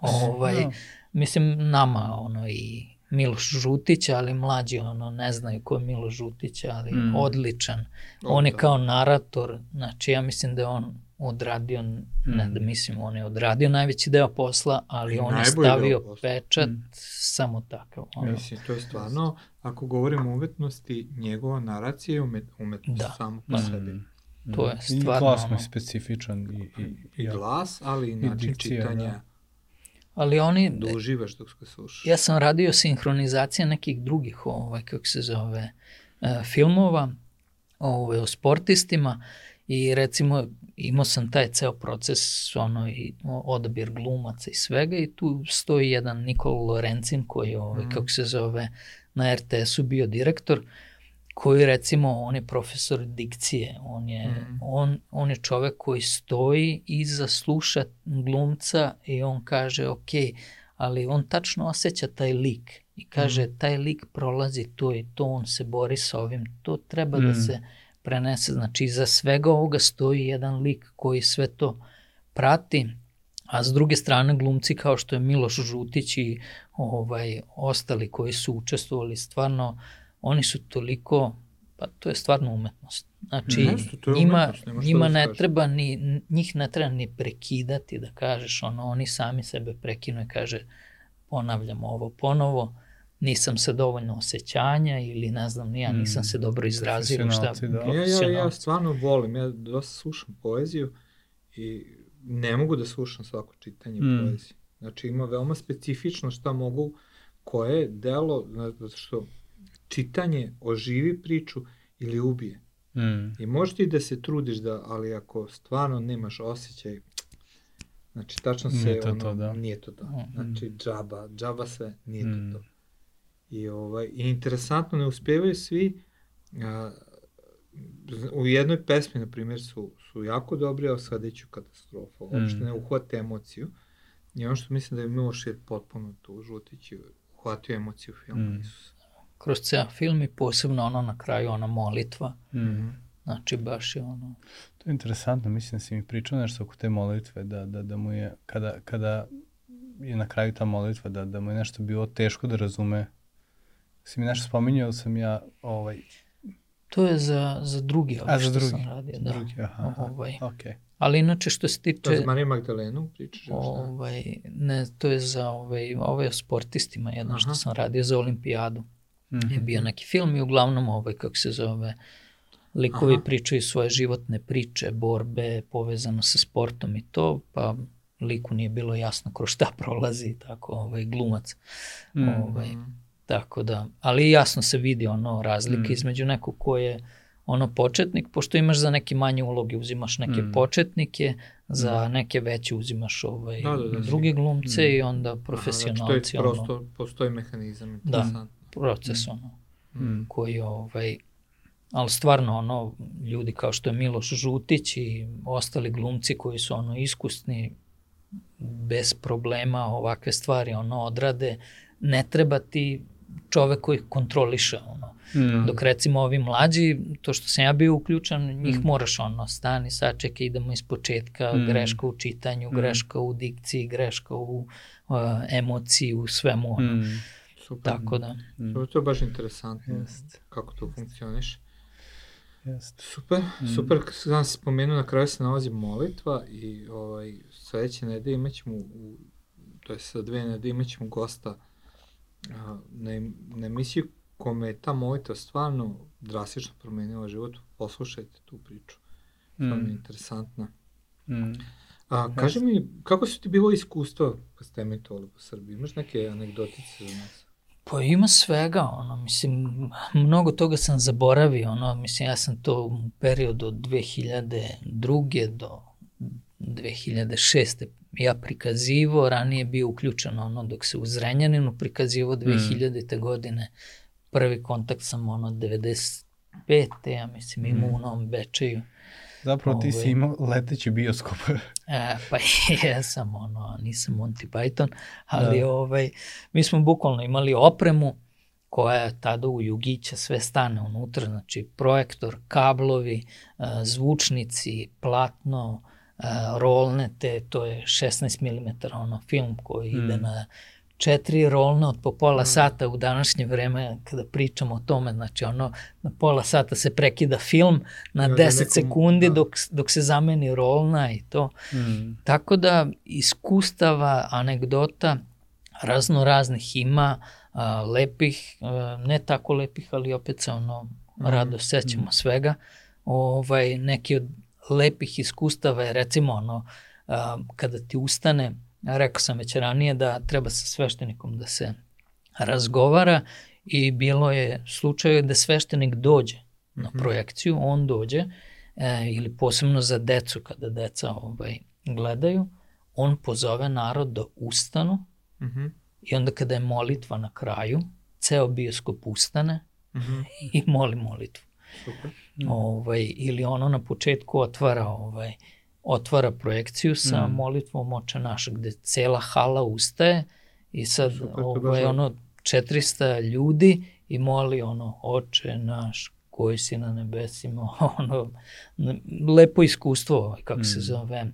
Ovaj, no. Da. Mislim, nama, ono, i Miloš Žutić, ali mlađi, ono, ne znaju ko je Miloš Žutić, ali mm. odličan. On je kao narator, znači ja mislim da je on odradio, mm. ne da mislim, on je odradio najveći deo posla, ali I on je stavio pečat mm. samo takav. Ono. Mislim, to je stvarno, ako govorimo o umetnosti, njegova naracija je umet, umetnost da. samo po mm. sebi. To je stvarno... I glas je specifičan. I, i, i glas, ali i način dikcija, čitanja. Da. Ali oni... Da uživaš dok ga slušaš. Ja sam radio sinhronizacija nekih drugih, ovaj, kako se zove, uh, filmova ovaj, o sportistima i recimo imao sam taj ceo proces, ono, i odabir glumaca i svega i tu stoji jedan Nikola Lorencin koji je, ovaj, mm. kako se zove, na RTS-u bio direktor, uh, koji recimo, on je profesor dikcije, on je, mm. on, on je čovek koji stoji iza sluša glumca i on kaže, ok, ali on tačno osjeća taj lik i kaže, mm. taj lik prolazi to i to, on se bori sa ovim, to treba mm. da se prenese, znači iza svega ovoga stoji jedan lik koji sve to prati, a s druge strane glumci kao što je Miloš Žutić i ovaj, ostali koji su učestvovali stvarno uh, oni su toliko, pa to je stvarno umetnost. Znači, Nešto, to je njima, umetnost, njima da ne treba ni, njih ne treba ni prekidati da kažeš, ono, oni sami sebe prekinu i kaže, ponavljam ovo ponovo, nisam se dovoljno osjećanja ili ne znam, ja nisam mm. se dobro izrazio. Šta, da. Ja, ja, ja stvarno volim, ja dosta slušam poeziju i ne mogu da slušam svako čitanje mm. poezije. Znači ima veoma specifično šta mogu koje je delo, zato što čitanje oživi priču ili ubije. Mm. I možeš ti da se trudiš da, ali ako stvarno nemaš osjećaj, znači tačno se Nije to ono, to, da. nije to to. Mm. Znači džaba, džaba sve, nije Mm. to to. I, ovaj, I interesantno, ne uspevaju svi, a, u jednoj pesmi, na primjer, su, su jako dobri, a sledeću katastrofa. Uopšte Mm. ne uhvate emociju. I ono što mislim da je Miloš je potpuno tu žutić i uhvatio emociju filma Mm. Isus. Kroz ceo film i posebno ono na kraju, ona molitva. Mm. Znači baš je ono... To je interesantno, mislim da si mi pričao nešto oko te molitve, da, da, da mu je, kada, kada je na kraju ta molitva, da, da mu je nešto bilo teško da razume. Si mi nešto spominjao, sam ja, ovaj, To je za, za drugi, ovo a za što drugi, sam radio, za da. drugi, aha, aha. Ovaj. ok. Ali inače što se To je tiče... za Mariju Magdalenu pričaš da? Ovaj, ne, to je za ovaj, ovaj o sportistima, jedno što Aha. sam radio za olimpijadu. Mhm. Je bio neki film i uglavnom ovaj, kako se zove, likovi Aha. pričaju svoje životne priče, borbe, povezano sa sportom i to, pa liku nije bilo jasno kroz šta prolazi, tako, ovaj, glumac. Mm. Ovaj, tako da, ali jasno se vidi ono razlike Mm. između nekog ko je ono početnik, pošto imaš za neke manje uloge, uzimaš neke Mm. početnike, za neke veće uzimaš ovaj, Da, da, da, druge glumce Mm. i onda Aha, znači profesionalci, to je ono, prosto, postoji mehanizam, interesantno. Proces ono, Mm. koji ovaj, ali stvarno ono, ljudi kao što je Miloš Žutić i ostali glumci koji su ono iskusni, bez problema ovakve stvari ono odrade, ne treba ti čovek koji kontroliše ono. Mm. Dok recimo ovi mlađi, to što sam ja bio uključen, njih Mm. moraš ono, stani, sačekaj, idemo iz početka, Mm. greška u čitanju, Mm. greška u dikciji, greška u uh, emociji, u svemu ono. Mm. Super. Tako da, Mm. To, to je baš interesantno Jest. kako to funkcioniš. Jest. Super, Mm. super, sam se spomenuo, na kraju se nalazi molitva i ovaj, sledeće nedelje imaćemo, u, to je sa dve nedelje imaćemo gosta a, na, na emisiju kome je ta molitva stvarno drastično promenila život. Poslušajte tu priču, stvarno je Mm. interesantna. Mm. A, kaži mi, kako su ti bilo iskustvo kad ste emitovali po Srbiji? Imaš neke anegdotice za nas? Pa ima svega, ono, mislim, mnogo toga sam zaboravio, ono, mislim, ja sam to u periodu od 2002. do 2006. ja prikazivo, ranije bio uključen, ono, dok se u Zrenjaninu prikazivo 2000. godine, prvi kontakt sam, ono, 95. ja mislim, imao u Novom Bečeju, Zapravo ti si Ovaj. imao leteći bioskop. [LAUGHS] E, pa [LAUGHS] jesam, ono, nisam Monty Python, ali Da. ovaj, mi smo bukvalno imali opremu koja je tada u Jugića sve stane unutra, znači projektor, kablovi, e, zvučnici, platno, e, rolne, te, to je 16 mm ono, film koji ide Mm. na četiri rolne od po pola sata u današnje vreme kada pričamo o tome, znači ono na pola sata se prekida film na Ja, da 10 nekom- sekundi da. dok, dok se zameni rolna i to. Mm. Tako da iskustava, anegdota, razno raznih ima, a, lepih, a, ne tako lepih, ali opet se ono rado sećamo svega. Ovaj, neki od lepih iskustava je recimo ono, a, kada ti ustane, rekao sam već ranije da treba sa sveštenikom da se razgovara i bilo je slučaj da sveštenik dođe na projekciju, on dođe e, ili posebno za decu kada deca ovaj, gledaju, on pozove narod da ustanu Mhm, i onda kada je molitva na kraju, ceo bioskop ustane mhm, [LAUGHS] i moli molitvu. super. Ovaj, ili ono na početku otvara ovaj, otvara projekciju sa Mm. molitvom Oče naš, gde cela hala ustaje i sad Super, to je ono 400 ljudi i moli ono Oče naš koji si na nebesima, [LAUGHS] ono, lepo iskustvo, ovaj, kako se Mm. zove,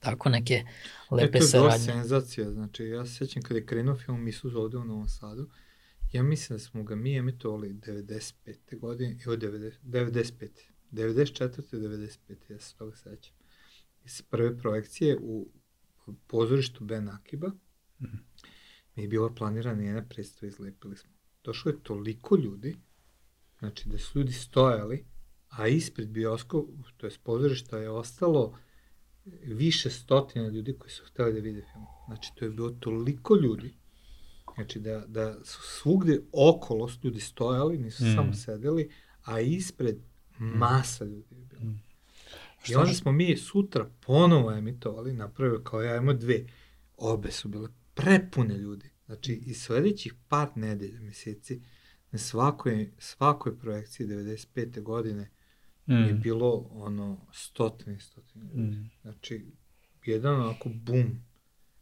tako neke E, lepe to je bila saradnje. senzacija, znači ja se sjećam kada je krenuo film Isus ovde u Novom Sadu, ja mislim da smo ga mi emitovali 95. godine, evo 90, 95. 94. 95. ja se toga sećam. Iz prve projekcije u pozorištu Ben Akiba, mi je bila planirana jedna predstava, izlepili smo. Došlo je toliko ljudi, znači da su ljudi stojali, a ispred bioskop, to je pozorišta, je ostalo više stotina ljudi koji su hteli da vide film. Znači, to je bilo toliko ljudi Znači da, da su svugde okolo ljudi stojali, nisu mm. samo sedeli, a ispred masa ljudi je bilo. Mm. I onda smo mi sutra ponovo emitovali, napravili kao ja, imamo dve. Obe su bile prepune ljudi. Znači, i sledećih par nedelja, meseci, na svakoj, svakoj projekciji 95. godine mm. je bilo ono stotine, stotine ljudi. Mm. Znači, jedan onako bum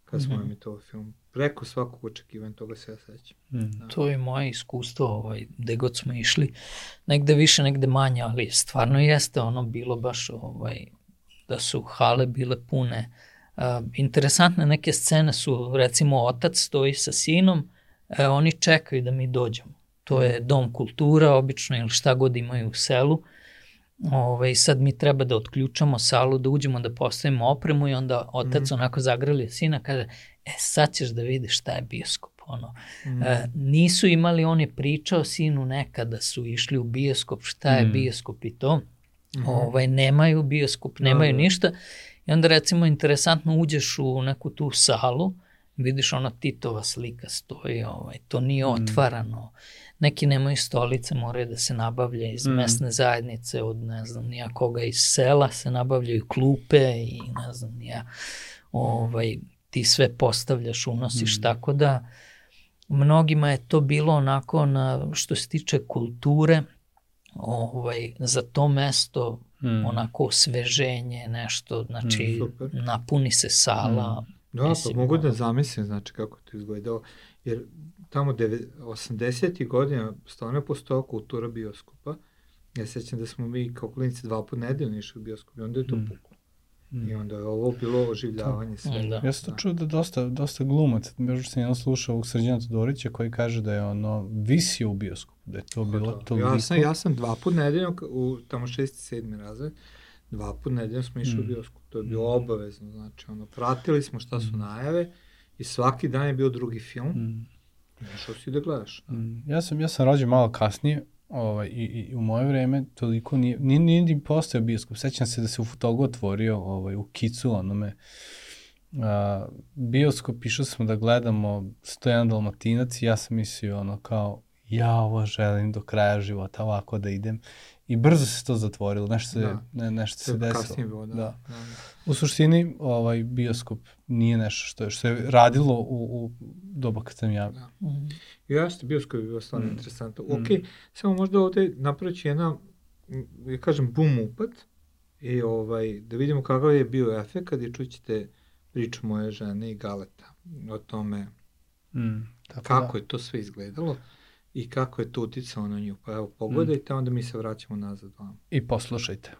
kad smo mm -hmm. emitovali film. Preko svakog očekivanja toga se ja sećam. Mm. Da. To je moje iskustvo, ovaj, gde god smo išli, negde više, negde manje, ali stvarno jeste ono bilo baš ovaj, da su hale bile pune. Uh, interesantne neke scene su, recimo, otac stoji sa sinom, uh, oni čekaju da mi dođemo. To je dom kultura, obično, ili šta god imaju u selu. Ove, ovaj, sad mi treba da otključamo salu, da uđemo da postavimo opremu i onda otac mm. onako zagrali sina, kaže, e sad ćeš da vidiš šta je bioskop. Ono. Mm. E, nisu imali, on je pričao sinu nekada su išli u bioskop, šta je mm. bioskop i to. Mm. Ovaj, nemaju bioskop, nemaju da, da. ništa. I onda recimo interesantno uđeš u neku tu salu, vidiš ona Titova slika stoji, ovaj, to nije mm. otvarano. Neki nemaju stolice, moraju da se nabavlja iz mm. mesne zajednice, od ne znam nija koga iz sela se nabavljaju klupe i ne znam nija ovaj, ti sve postavljaš, unosiš, mm. tako da mnogima je to bilo onako na, što se tiče kulture, ovaj, za to mesto mm. onako osveženje, nešto, znači mm, napuni se sala. Mm. Da, mislim, pa mogu da zamislim, znači kako to izgledao, jer tamo 80. godina stvarno je postojala kultura bioskopa. Ja sećam da smo mi kao klinici dva put nedeljno išli u bioskop i onda je to mm. Mm. I onda je ovo bilo oživljavanje sve. Da. Ja sam to da. čuo da dosta, dosta glumac, još sam jedno slušao u Srđana Todorića koji kaže da je ono visio u bioskopu, da je to pa bilo da. toliko. Ja sam, ja sam dva put nedeljno, u tamo šesti, sedmi razred, dva put nedeljno smo išli mm. u bioskop, to je bilo mm. obavezno, znači ono, pratili smo šta su mm. najave i svaki dan je bio drugi film. Mm. Išao si da gledaš. Da. Mm. Ja sam, ja sam rođen malo kasnije, ovaj, i, i u moje vreme toliko nije, nije, nije ni postao bioskop. Sećam se da se u Fotogu otvorio ovaj, u Kicu, onome, a, bioskop, išao smo da gledamo 101 Dalmatinac i ja sam mislio ono kao, ja ovo želim do kraja života ovako da idem. I brzo se to zatvorilo, nešto se, da. ne, nešto se desilo. Kasnije bilo, da. da. da. U suštini, ovaj bioskop nije nešto što je, što je radilo u, u doba kad sam ja. Da. Jeste, bioskop je bilo stvarno mm. interesantno. Ok, mm. samo možda ovde napravići jedna, ja kažem, boom upad i ovaj, da vidimo kakav je bio efekt kad je čućete priču moje žene i Galeta o tome mm, tako kako da. je to sve izgledalo i kako je to uticalo na nju. Pa evo, pogledajte, mm. onda mi se vraćamo nazad vam. I poslušajte.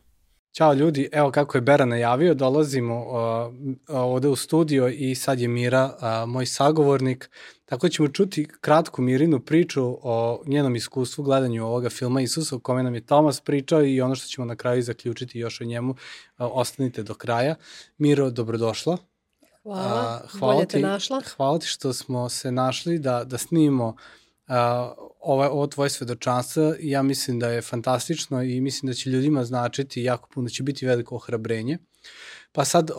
Ćao ljudi, evo kako je Bera najavio, dolazimo uh, ovde u studio i sad je Mira, uh, moj sagovornik, tako ćemo čuti kratku Mirinu priču o njenom iskustvu gledanju ovoga filma Isusa, o kome nam je Tomas pričao i ono što ćemo na kraju zaključiti još o njemu, ostanite do kraja. Miro, dobrodošla. Hvala, uh, hvala bolje te ti, našla. Hvala ti što smo se našli da, da snimimo uh, ovo, ovo tvoje svedočanstvo, ja mislim da je fantastično i mislim da će ljudima značiti jako puno, da će biti veliko ohrabrenje. Pa sad, uh,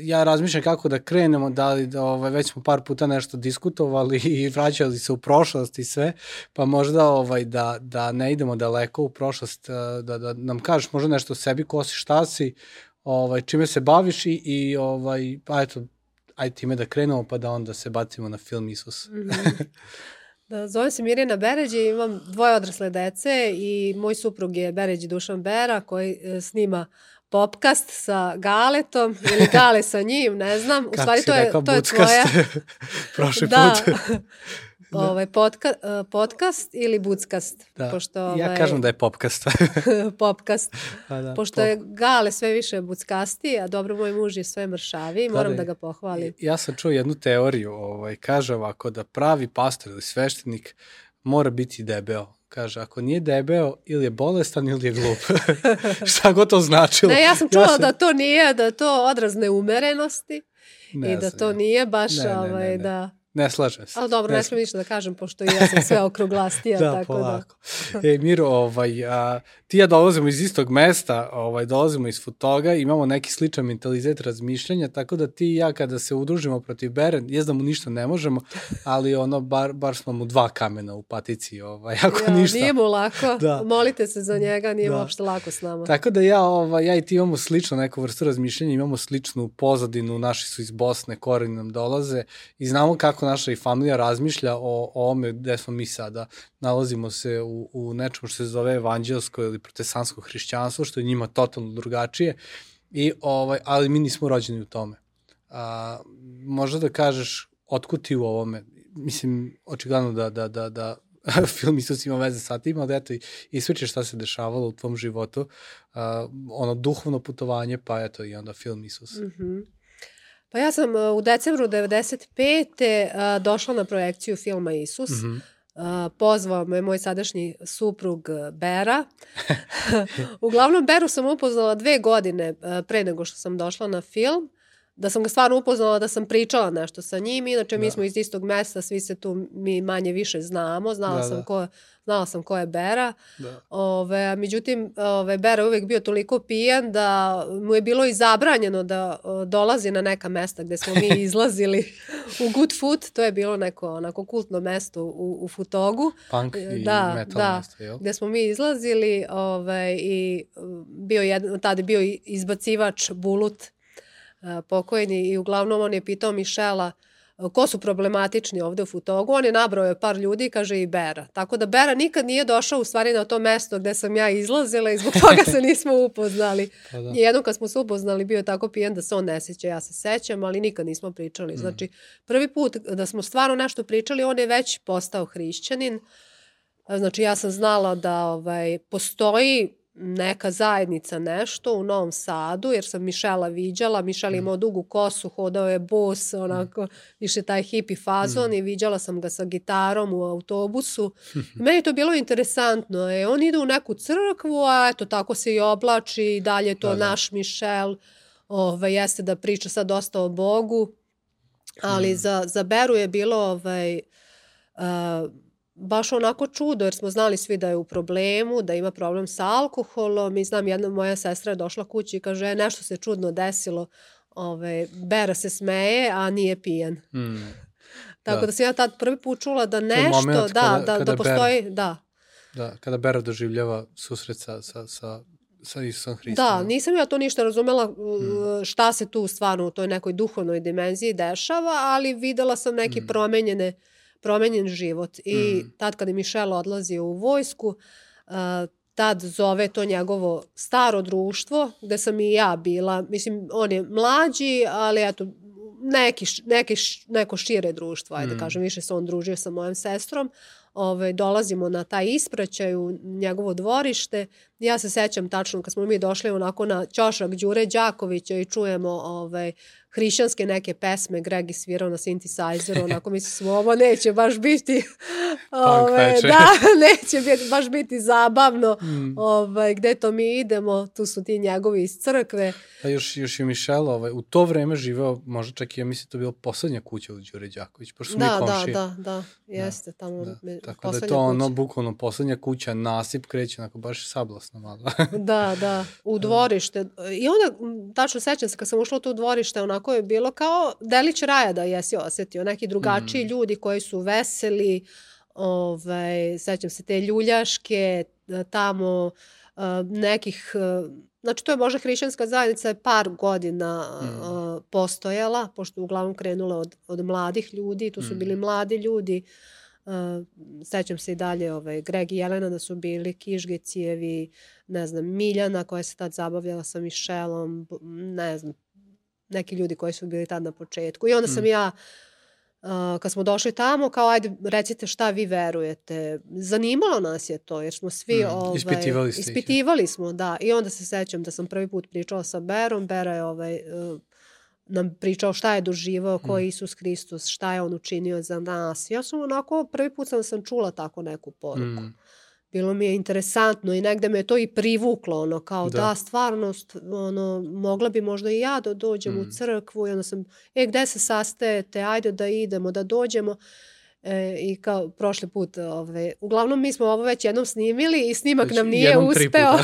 ja razmišljam kako da krenemo, da li da, ovaj, već smo par puta nešto diskutovali [LAUGHS] i vraćali se u prošlost i sve, pa možda ovaj, da, da ne idemo daleko u prošlost, da, da nam kažeš možda nešto o sebi, ko si, šta si, ovaj, čime se baviš i, i ovaj, pa eto, ajde time da krenemo pa da onda se bacimo na film Isus. Mm -hmm. [LAUGHS] Da, zovem se Mirjana Beređe, imam dvoje odrasle dece i moj suprug je Beređi Dušan Bera koji e, snima popkast sa Galetom ili [LAUGHS] Gale sa njim, ne znam. U stvari to je, to je tvoja... [LAUGHS] Prošli da. put. [LAUGHS] Da. ovaj, podka, uh, podcast ili buckast. Da. Pošto, ovaj, ja kažem da je popkast. popkast. Pa da, pošto pop. je Gale sve više buckasti, a dobro moj muž je sve mršavi, da, moram da, da ga pohvalim. Ja sam čuo jednu teoriju, ovaj, kaže ovako da pravi pastor ili sveštenik mora biti debeo. Kaže, ako nije debeo, ili je bolestan ili je glup. [LAUGHS] Šta god to značilo. Ne, ja sam čula ja sam... da to nije, da to odraz neumerenosti ne i da to nije baš ne, ovaj, ne, ne, ne. da Ne slažem se. Ali dobro, ne, ne smijem ništa da kažem, pošto ja sam sve [LAUGHS] okruglastija. da, tako polako. Da. e, Miro, ovaj, a, ti ja dolazimo iz istog mesta, ovaj, dolazimo iz Futoga, imamo neki sličan mentalitet razmišljanja, tako da ti i ja kada se udružimo protiv Beren, jes da mu ništa ne možemo, ali ono, bar, bar smo mu dva kamena u patici, ovaj, ako ja, ništa. Nije mu lako, [LAUGHS] Da. molite se za njega, nije Da. uopšte lako s nama. Tako da ja, ovaj, ja i ti imamo slično neku vrstu razmišljanja, imamo sličnu pozadinu, naši su iz Bosne, koreni nam dolaze i znamo kako naša i familija razmišlja o, o ome gde smo mi sada. Nalazimo se u, u nečemu što se zove evanđelsko ili protestantsko hrišćanstvo, što je njima totalno drugačije, I, ovaj, ali mi nismo rođeni u tome. A, možda da kažeš otkud ti u ovome? Mislim, očigledno da, da, da, da [LAUGHS] film Isus ima veze sa tim, ali eto, ispričaš šta se dešavalo u tvom životu, uh, ono duhovno putovanje, pa eto i onda film Isus. Mm. Mhm. Pa ja sam uh, u decembru 95. uh, došla na projekciju filma Isus. Mm. -hmm. Pozvao me moj sadašnji suprug uh, Bera. [LAUGHS] Uglavnom, Beru sam upoznala dve godine uh, pre nego što sam došla na film. Da sam ga stvarno upoznala, da sam pričala nešto sa njim. Inače, mi Da. smo iz istog mesta, svi se tu mi manje više znamo. Znala, Da, sam, da. Ko, znala sam ko je Bera. Da. Ove, međutim, ove, Bera je uvek bio toliko pijan da mu je bilo i zabranjeno da o, dolazi na neka mesta gde smo mi [LAUGHS] izlazili u Good Food. To je bilo neko onako kultno mesto u, u Futogu. Punk i Da, metal da. mesto, jel? Gde smo mi izlazili ovaj, i um, bio jedan, tada je bio izbacivač Bulut pokojni i uglavnom on je pitao Mišela a, ko su problematični ovde u Futogu. On je nabrao je par ljudi, kaže i Bera. Tako da Bera nikad nije došao u stvari na to mesto gde sam ja izlazila i zbog [LAUGHS] toga se nismo upoznali. Pa da. I jednom kad smo se upoznali bio je tako pijan da se on ne seća, ja se sećam, ali nikad nismo pričali. Znači, prvi put da smo stvarno nešto pričali, on je već postao hrišćanin. Znači, ja sam znala da ovaj, postoji neka zajednica nešto u Novom Sadu, jer sam Mišela viđala. Mišel je imao dugu kosu, hodao je bos, onako, više taj hipi fazon i viđala sam ga sa gitarom u autobusu. [LAUGHS] I meni je to bilo interesantno. E, on ide u neku crkvu, a eto, tako se i oblači i dalje je to Da, da. naš Mišel. Ove, jeste da priča sad dosta o Bogu, ali za, za Beru je bilo ovaj, uh, baš onako čudo, jer smo znali svi da je u problemu, da ima problem sa alkoholom i znam jedna moja sestra je došla kući i kaže, "E, nešto se čudno desilo, Ove, Bera se smeje, a nije pijan. Mm. [LAUGHS] Tako Da. da, sam ja tad prvi put čula da nešto, da, kada- da, kada da postoji, da. Da, kada Bera doživljava susret sa, sa, sa, sa Isusom Hristom. Da, nisam ja to ništa razumela uh, šta se tu stvarno u toj nekoj duhovnoj dimenziji dešava, ali videla sam neki promenjene, promenjen život. I Mm. tad kada je Mišel odlazio u vojsku, tad zove to njegovo staro društvo, gde sam i ja bila. Mislim, on je mlađi, ali eto, neki, neki, neko šire društvo, ajde Mm. kažem, više se on družio sa mojom sestrom. Ove, dolazimo na taj ispraćaj u njegovo dvorište. Ja se sećam tačno kad smo mi došli onako na ćošak Đure Đakovića i čujemo ovaj, hrišćanske neke pesme, Greg je svirao na synthesizeru, onako mislim ovo neće baš biti [LAUGHS] ovaj, veče. da, [LAUGHS] neće biti, baš biti zabavno Mm. ovaj, gde to mi idemo, tu su ti njegovi iz crkve. A još, još je Mišel ovaj, u to vreme živeo, možda čak i ja mislim da to bila poslednja kuća od Đure Đaković, pošto su mi Da, da, komšije. da, da, jeste tamo Da. me- Tako da je to ono, kuća. bukvalno poslednja kuća, nasip kreće, onako baš sablasno malo. [LAUGHS] Da, da, u dvorište. I onda, tačno sećam se, kad sam ušla u to dvorište, onako je bilo kao delić raja da jesi osetio. Neki drugačiji Mm. ljudi koji su veseli, ovaj, sećam se te ljuljaške, e, tamo e, nekih, e, znači to je možda hrišćanska zajednica je par godina Mm. postojala, pošto uglavnom krenula od, od mladih ljudi, tu su Mm. bili mladi ljudi, Uh, sećam se i dalje ovaj, Greg i Jelena da su bili Kižgecijevi, ne znam, Miljana koja se tad zabavljala sa Mišelom, ne znam, neki ljudi koji su bili tad na početku. I onda sam Mm. ja, uh, kad smo došli tamo, kao ajde recite šta vi verujete. Zanimalo nas je to, jer smo svi... Mm, Ovaj, ispitivali ste ih. Ispitivali smo, da. I onda se sećam da sam prvi put pričala sa Berom. Bera je ovaj, uh, nam pričao šta je doživao, ko je Isus Hristos, šta je on učinio za nas. Ja sam onako, prvi put sam, sam čula tako neku poruku. Mm. Bilo mi je interesantno i negde me to i privuklo, ono, kao da, Da. stvarno, st- ono, mogla bi možda i ja da dođem Mm. u crkvu i onda sam, e, gde se sastajete, ajde da idemo, da dođemo. E, I kao prošli put, ove, uglavnom mi smo ovo već jednom snimili i snimak Već nam nije uspeo.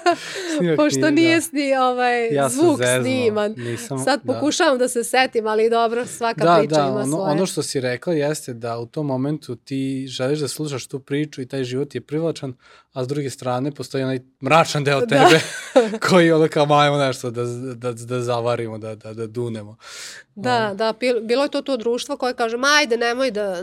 [LAUGHS] Pošto nije, nije da. sni, ovaj, Ja zvuk zeznuo, sniman. nisam- Sad da. pokušavam da. se setim, ali dobro, svaka da, priča da, ima ono, svoje. ono što si rekla jeste da u tom momentu ti želiš da slušaš tu priču i taj život je privlačan, a s druge strane postoji onaj mračan deo Da. tebe [LAUGHS] koji ono kao majemo nešto da, da, da zavarimo, da, da, da dunemo. Da, da, bil- bilo je to to društvo koje kaže, ma ajde, nemoj da,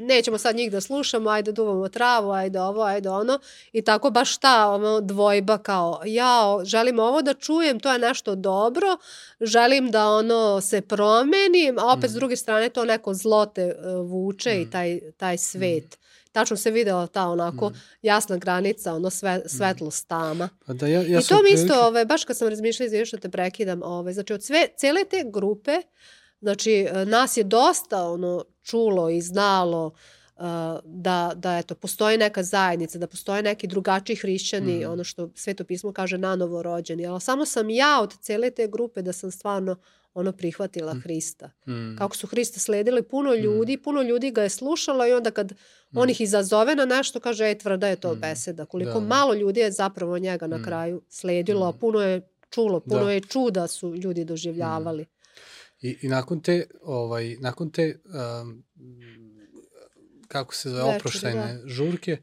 nećemo sad njih da slušamo, ajde duvamo travu, ajde ovo, ajde ono. I tako baš ta ono, dvojba kao, ja želim ovo da čujem, to je nešto dobro, želim da ono se promenim, a opet s druge strane to neko zlo te e, vuče i taj, taj svet. Tačno se videla ta onako jasna granica, ono sve, svetlost tama. Pa da, ja, ja I to mi isto, ovaj, baš kad sam razmišljala, izvinite što te prekidam, ovaj, znači od sve, cele te grupe, znači e, nas je dosta ono, čulo i znalo uh, da, da eto, postoji neka zajednica, da postoje neki drugačiji hrišćani, Mhm. ono što Sveto pismo kaže na novo rođeni, ali samo sam ja od cele te grupe da sam stvarno ono prihvatila Hrista. Mm. Kako su Hrista sledili puno ljudi, puno ljudi ga je slušalo i onda kad on ih izazove na nešto, kaže, ej, tvrda je to beseda. Koliko Da, da. malo ljudi je zapravo njega na kraju sledilo, a puno je čulo, puno Da. je čuda su ljudi doživljavali. I, I nakon te, ovaj, nakon te, um, kako se zove, Večeri, oproštajne žurke,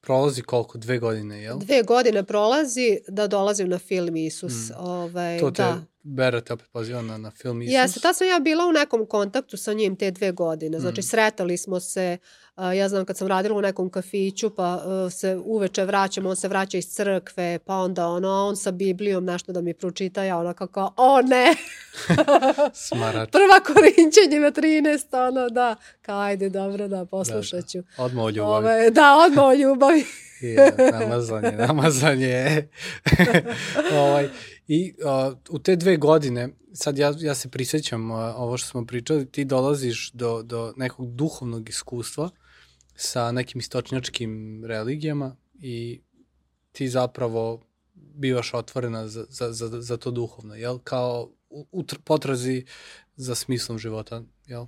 prolazi koliko, dve godine, jel? Dve godine prolazi da dolazim na film Isus. Ovaj, Mm. To te, da. Bera te opet poziva na, na film Isus. Jeste, tad sam ja bila u nekom kontaktu sa njim te dve godine. Mm. Znači, sretali smo se, a, ja znam kad sam radila u nekom kafiću, pa a, se uveče vraćamo, on se vraća iz crkve, pa onda ono, on sa Biblijom nešto da mi pročita, ja ona kako, o ne, [LAUGHS] Smarač. prva korinćenje na 13, ono, da, kao ajde, dobro, da, poslušat ću. Odmah o ljubavi. Ove, da, odmah o ljubavi. [LAUGHS] Je, namazanje, namazanje. [LAUGHS] ovaj, I uh, u te dve godine, sad ja, ja se prisjećam uh, ovo što smo pričali, ti dolaziš do, do nekog duhovnog iskustva sa nekim istočnjačkim religijama i ti zapravo bivaš otvorena za, za, za, za to duhovno, jel? Kao u, u tr- potrazi za smislom života, jel?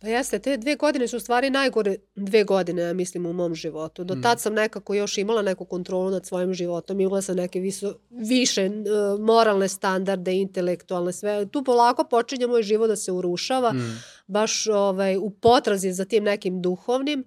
Pa jeste, te dve godine su u stvari najgore dve godine, ja mislim, u mom životu. Do tad sam nekako još imala neku kontrolu nad svojim životom, imala sam neke viso, više uh, moralne standarde, intelektualne, sve. Tu polako počinje moj život da se urušava, baš ovaj, u potrazi za tim nekim duhovnim.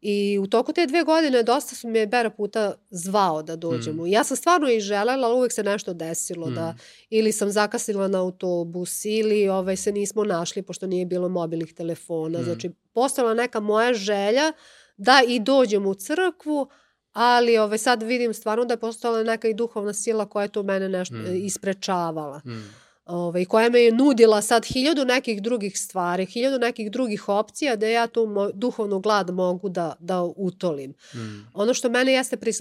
I u toku te dve godine dosta su me Bera puta zvao da dođemo. Ja sam stvarno i želela, ali uvek se nešto desilo da ili sam zakasnila na autobus ili ovaj, se nismo našli pošto nije bilo mobilnih telefona. Znači, postala neka moja želja da i dođem u crkvu, ali ovaj, sad vidim stvarno da je postala neka i duhovna sila koja je tu mene nešto mm. isprečavala. Mm. Ovaj, koja me je nudila sad hiljadu nekih drugih stvari, hiljadu nekih drugih opcija da ja tu mo, duhovnu glad mogu da, da utolim. Mm. Ono što mene jeste pri,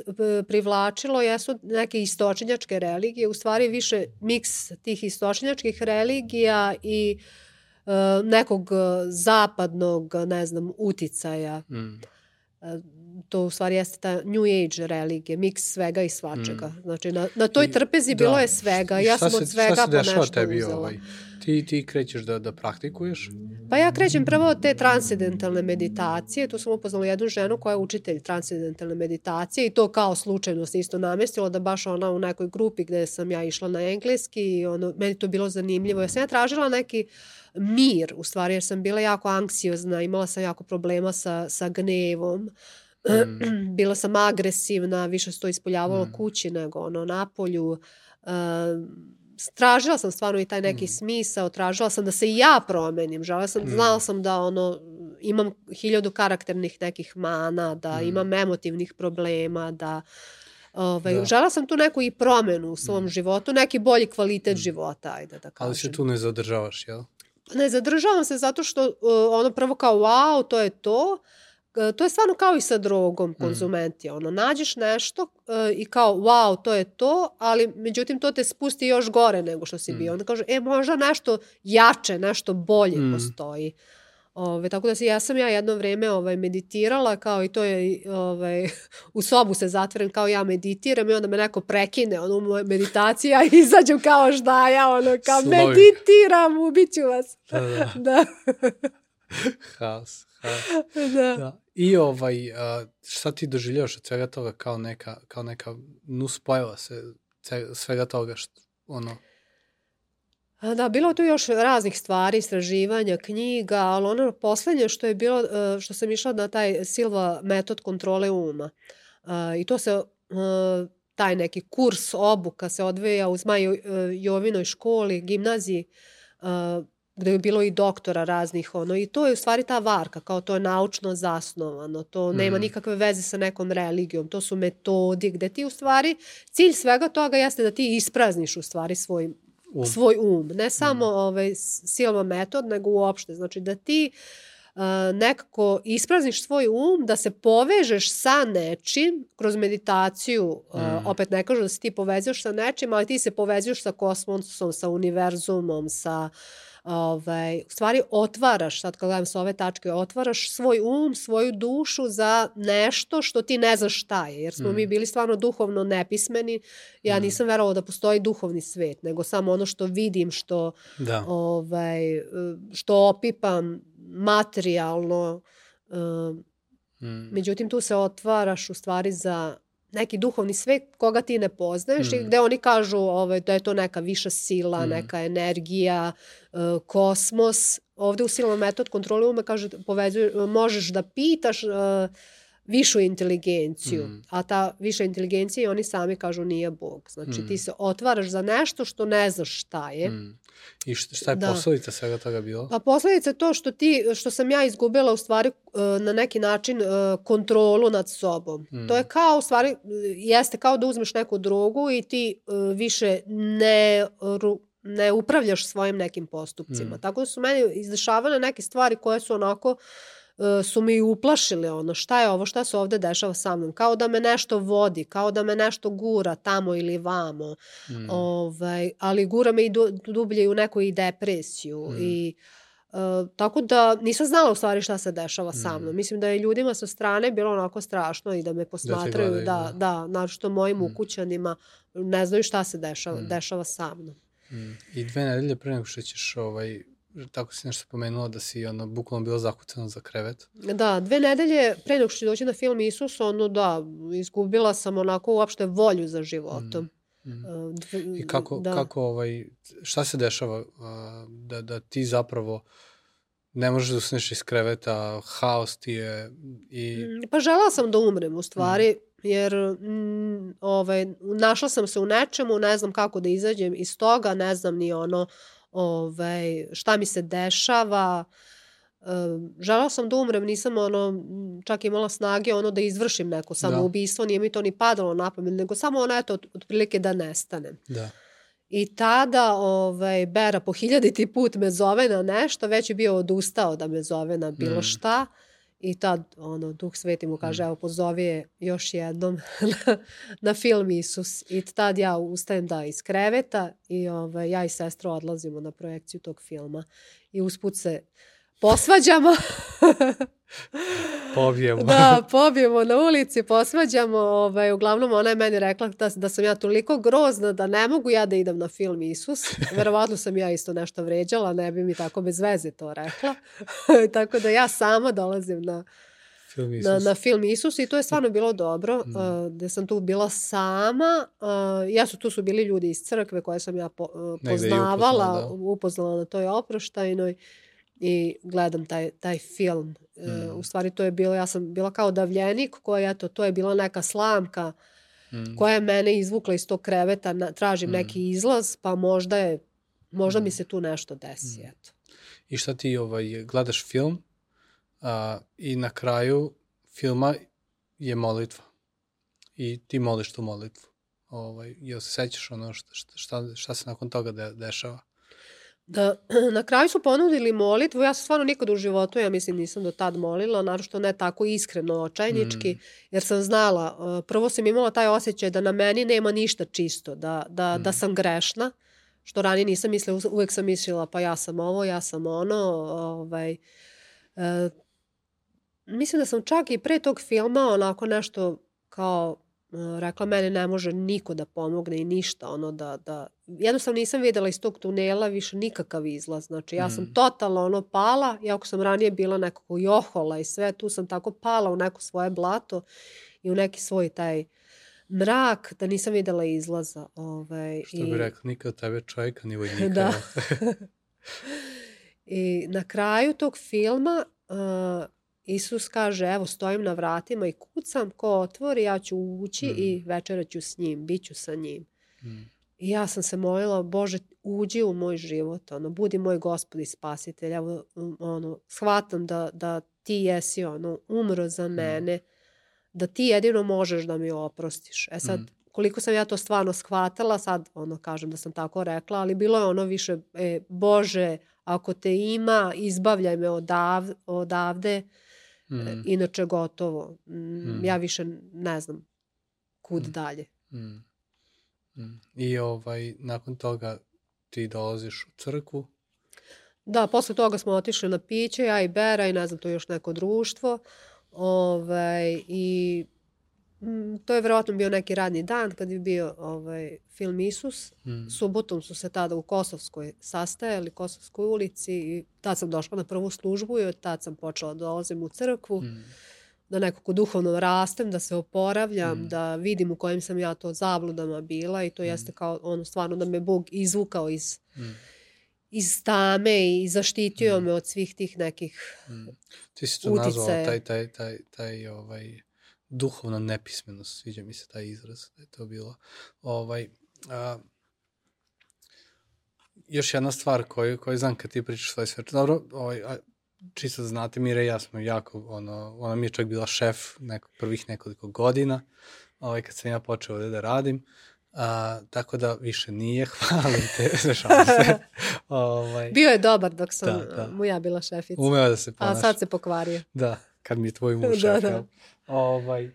privlačilo jesu neke istočenjačke religije, u stvari više miks tih istočenjačkih religija i uh, nekog zapadnog, ne znam, uticaja. Mm. To u stvari jeste ta New Age religija, miks svega i svačega. Mm. Znači, na, na toj I- trpezi da. bilo je svega. I Ja šta sam od svega šta se dešava nešto tebi, uzela. Ovaj? Ti, ti krećeš da, da praktikuješ? Pa ja krećem prvo od te transcendentalne meditacije. Tu sam upoznala jednu ženu koja je učitelj transcendentalne meditacije i to kao slučajno se isto namestilo da baš ona u nekoj grupi gde sam ja išla na engleski i ono, meni to bilo zanimljivo. Ja sam ja tražila neki mir, u stvari, jer sam bila jako anksiozna, imala sam jako problema sa, sa gnevom. Mm. [CLEARS THROAT] bila sam agresivna, više se to ispoljavalo mm. kući nego ono napolju. Uh, tražila sam stvarno i taj neki mm. smisao, tražila sam da se i ja promenim, žela sam, mm. znala sam da ono, imam hiljadu karakternih nekih mana, da mm. imam emotivnih problema, da Ovaj, da. Žela sam tu neku i promenu u svom mm. životu, neki bolji kvalitet mm. života, ajde da kažem. Ali se tu ne zadržavaš, jel? Ne zadržavam se zato što uh, ono prvo kao wow, to je to, to je stvarno kao i sa drogom konzumenti. Mm. Ono, nađeš nešto uh, i kao, wow, to je to, ali međutim to te spusti još gore nego što si mm. bio. Onda kaže, e, možda nešto jače, nešto bolje mm. postoji. Ove, tako da se, ja sam ja jedno vreme ovaj, meditirala, kao i to je, ovaj, [LAUGHS] u sobu se zatvorim, kao ja meditiram i onda me neko prekine, ono, u moje meditacije, [LAUGHS] ja izađem kao ždaja, ono, kao Slovik. meditiram, ubiću vas. Da, da. [LAUGHS] da. haos, da. da. I ovaj, a, šta ti doživljavaš od svega toga kao neka, kao neka nuspojava se svega toga što, ono, Da, bilo tu još raznih stvari, istraživanja, knjiga, ali ono poslednje što je bilo, e, što sam išla na taj Silva metod kontrole uma. E, I to se, e, taj neki kurs, obuka se odvija u Zmaj Jo- e, Jovinoj školi, gimnaziji, gde je bilo i doktora raznih, ono, i to je u stvari ta varka, kao to je naučno zasnovano, to nema Mhm. nikakve veze sa nekom religijom, to su metodi gde ti u stvari, cilj svega toga jeste da ti isprazniš u stvari svoj um. svoj um. Ne samo ovaj, s- silva metod, nego uopšte. Znači da ti uh, nekako isprazniš svoj um, da se povežeš sa nečim kroz meditaciju. Uh, Mm. opet ne kažu da se ti povezuješ sa nečim, ali ti se povezuješ sa kosmosom, sa univerzumom, sa ovaj, u stvari otvaraš, sad kad gledam sa ove tačke, otvaraš svoj um, svoju dušu za nešto što ti ne znaš šta je, jer smo Mm. mi bili stvarno duhovno nepismeni. Ja Mm. nisam verovala da postoji duhovni svet, nego samo ono što vidim, što, Da. ovaj, što opipam materijalno. um, Mm. Međutim, tu se otvaraš u stvari za neki duhovni svet koga ti ne poznaješ i Mm. gde oni kažu ovaj, da je to neka viša sila, Mm. neka energija, e, kosmos. Ovde u silnom metod kontrole ume kaže povezuje, možeš da pitaš e, višu inteligenciju, Mm. a ta viša inteligencija i oni sami kažu nije Bog. Znači Mm. ti se otvaraš za nešto što ne znaš šta je. Mm. I šta, je Da. posledica svega toga bilo? Pa posledica je to što ti, što sam ja izgubila u stvari e, na neki način e, kontrolu nad sobom. Mm. To je kao u stvari, jeste kao da uzmeš neku drogu i ti e, više ne, ne upravljaš svojim nekim postupcima. Mm. Tako da su meni izdešavane neke stvari koje su onako e, su mi uplašili ono šta je ovo, šta se ovde dešava sa mnom. Kao da me nešto vodi, kao da me nešto gura tamo ili vamo. Mm. Ovaj, ali gura me i du, dublje i u neku i depresiju. Mm. I, e, tako da nisam znala u stvari šta se dešava sa Mm. mnom. Mislim da je ljudima sa strane bilo onako strašno i da me posmatraju, gledaju, da, da. da, naročito mojim Mm. ukućanima, ne znaju šta se dešava, Mm. dešava sa mnom. Mm. I dve nedelje pre nego što ćeš, ovaj, tako si nešto pomenula da si ono, bukvalno bila zakucana za krevet. Da, dve nedelje pre nego što doći na film Isus, ono da, izgubila sam onako uopšte volju za životom. Mm. E, dve- I kako, da. kako ovaj, šta se dešava a, da, da ti zapravo ne možeš da ustaneš iz kreveta, haos ti je i... Mm, Pa žela sam da umrem u stvari, jer mm, ovaj, našla sam se u nečemu, ne znam kako da izađem iz toga, ne znam ni ono ovaj, šta mi se dešava. Um, žela sam da umrem, nisam ono, čak imala snage ono da izvršim neko samoubistvo, nije mi to ni padalo na pamet, nego samo ono eto, otprilike da nestanem. Da. I tada ovaj, Bera po hiljaditi put me zove na nešto, već je bio odustao da me zove na bilo Mm. šta. I tad ono, Duh Sveti mu kaže, Mm. evo pozovi je još jednom na, [LAUGHS] na film Isus. I tad ja ustajem da iz kreveta i ovaj, ja i sestra odlazimo na projekciju tog filma. I usput se posvađamo. [LAUGHS] Pobijemo. da, pobijemo na ulici, posvađamo. Ovaj, uglavnom, ona je meni rekla da, da sam ja toliko grozna da ne mogu ja da idem na film Isus. Verovatno sam ja isto nešto vređala, ne bi mi tako bez veze to rekla. [LAUGHS] tako da ja sama dolazim na, Film Isus. na, na film Isus i to je stvarno bilo dobro, Mm. uh, gde sam tu bila sama. Uh, ja su, tu su bili ljudi iz crkve koje sam ja po, uh, poznavala, upoznala, da. upoznala na toj oproštajnoj i gledam taj, taj film. Mm. Uh, u stvari to je bilo, ja sam bila kao davljenik koja, eto, to je bila neka slamka Mm. koja je mene izvukla iz tog kreveta, na, tražim Mm. neki izlaz, pa možda je, možda Mm. mi se tu nešto desi, Mm. eto. I šta ti ovaj, gledaš film a, i na kraju filma je molitva. I ti moliš tu molitvu. Ovaj, jel se sećaš ono šta, šta, šta se nakon toga de, dešava? Da, [CLEARS THROAT] na kraju su ponudili molitvu, ja se stvarno nikad u životu, ja mislim, nisam do tad molila, narošto ne tako iskreno, očajnički, Mm. jer sam znala, uh, prvo sam imala taj osjećaj da na meni nema ništa čisto, da, da, da Mm. sam grešna, što ranije nisam mislila, uvek sam mislila pa ja sam ovo, ja sam ono, ovaj, uh, mislim da sam čak i pre tog filma onako nešto kao, rekla mene ne može niko da pomogne i ništa ono da, da jednostavno nisam videla iz tog tunela više nikakav izlaz znači ja sam Mm. totalno ono pala iako sam ranije bila nekako johola i sve tu sam tako pala u neko svoje blato i u neki svoj taj mrak da nisam videla izlaza ovaj, Što bi rekla, nikad tebe čovjeka ni vojnika. [LAUGHS] Da. [LAUGHS] I na kraju tog filma uh, Isus kaže, evo stojim na vratima i kucam, ko otvori, ja ću ući Mm. i večerat ću s njim, bit ću sa njim. Mm. I ja sam se molila, Bože, uđi u moj život, ono, budi moj gospod i spasitelj. Evo, um, ono, shvatam da, da ti jesi, ono, umro za mene, da ti jedino možeš da mi oprostiš. E sad, Mm. koliko sam ja to stvarno shvatala, sad, ono, kažem da sam tako rekla, ali bilo je ono više, e, Bože, ako te ima, izbavljaj me odav, odavde, Mm. inače gotovo. Mm. Ja više ne znam kud Mm. dalje. Mm. Mm. I ovaj, nakon toga ti dolaziš u crkvu. Da, posle toga smo otišli na piće, ja i Bera i ne znam, to je još neko društvo. Ovaj, I to je verovatno bio neki radni dan kad je bio ovaj, film Isus. Mm. Subotom su se tada u Kosovskoj sastajali, Kosovskoj ulici i tad sam došla na prvu službu i od tad sam počela da dolazim u crkvu, Mm. da nekako duhovno rastem, da se oporavljam, Mm. da vidim u kojim sam ja to zabludama bila i to jeste kao ono stvarno da me Bog izvukao iz Mm. iz tame i zaštitio Mm. me od svih tih nekih Mm. Ti si to nazvala taj, taj, taj, taj ovaj, duhovna nepismenost, sviđa mi se taj izraz da je to bilo. Ovaj, a, još jedna stvar koju, koju znam kad ti pričaš svoje sveče. Dobro, ovaj, a, čisto da znate, Mira i ja smo jako, ono, ona mi je čak bila šef neko, prvih nekoliko godina, ovaj, kad sam ja počeo ovde da radim. A, tako da više nije, [LAUGHS] hvalim te, šalim se. [LAUGHS] ovaj, Bio je dobar dok sam Da, da. mu ja bila šefica. umeo da se A ponaša. sad se pokvario. Da, kad mi je tvoj muž [LAUGHS] Da, šef, da. jel? Ovaj,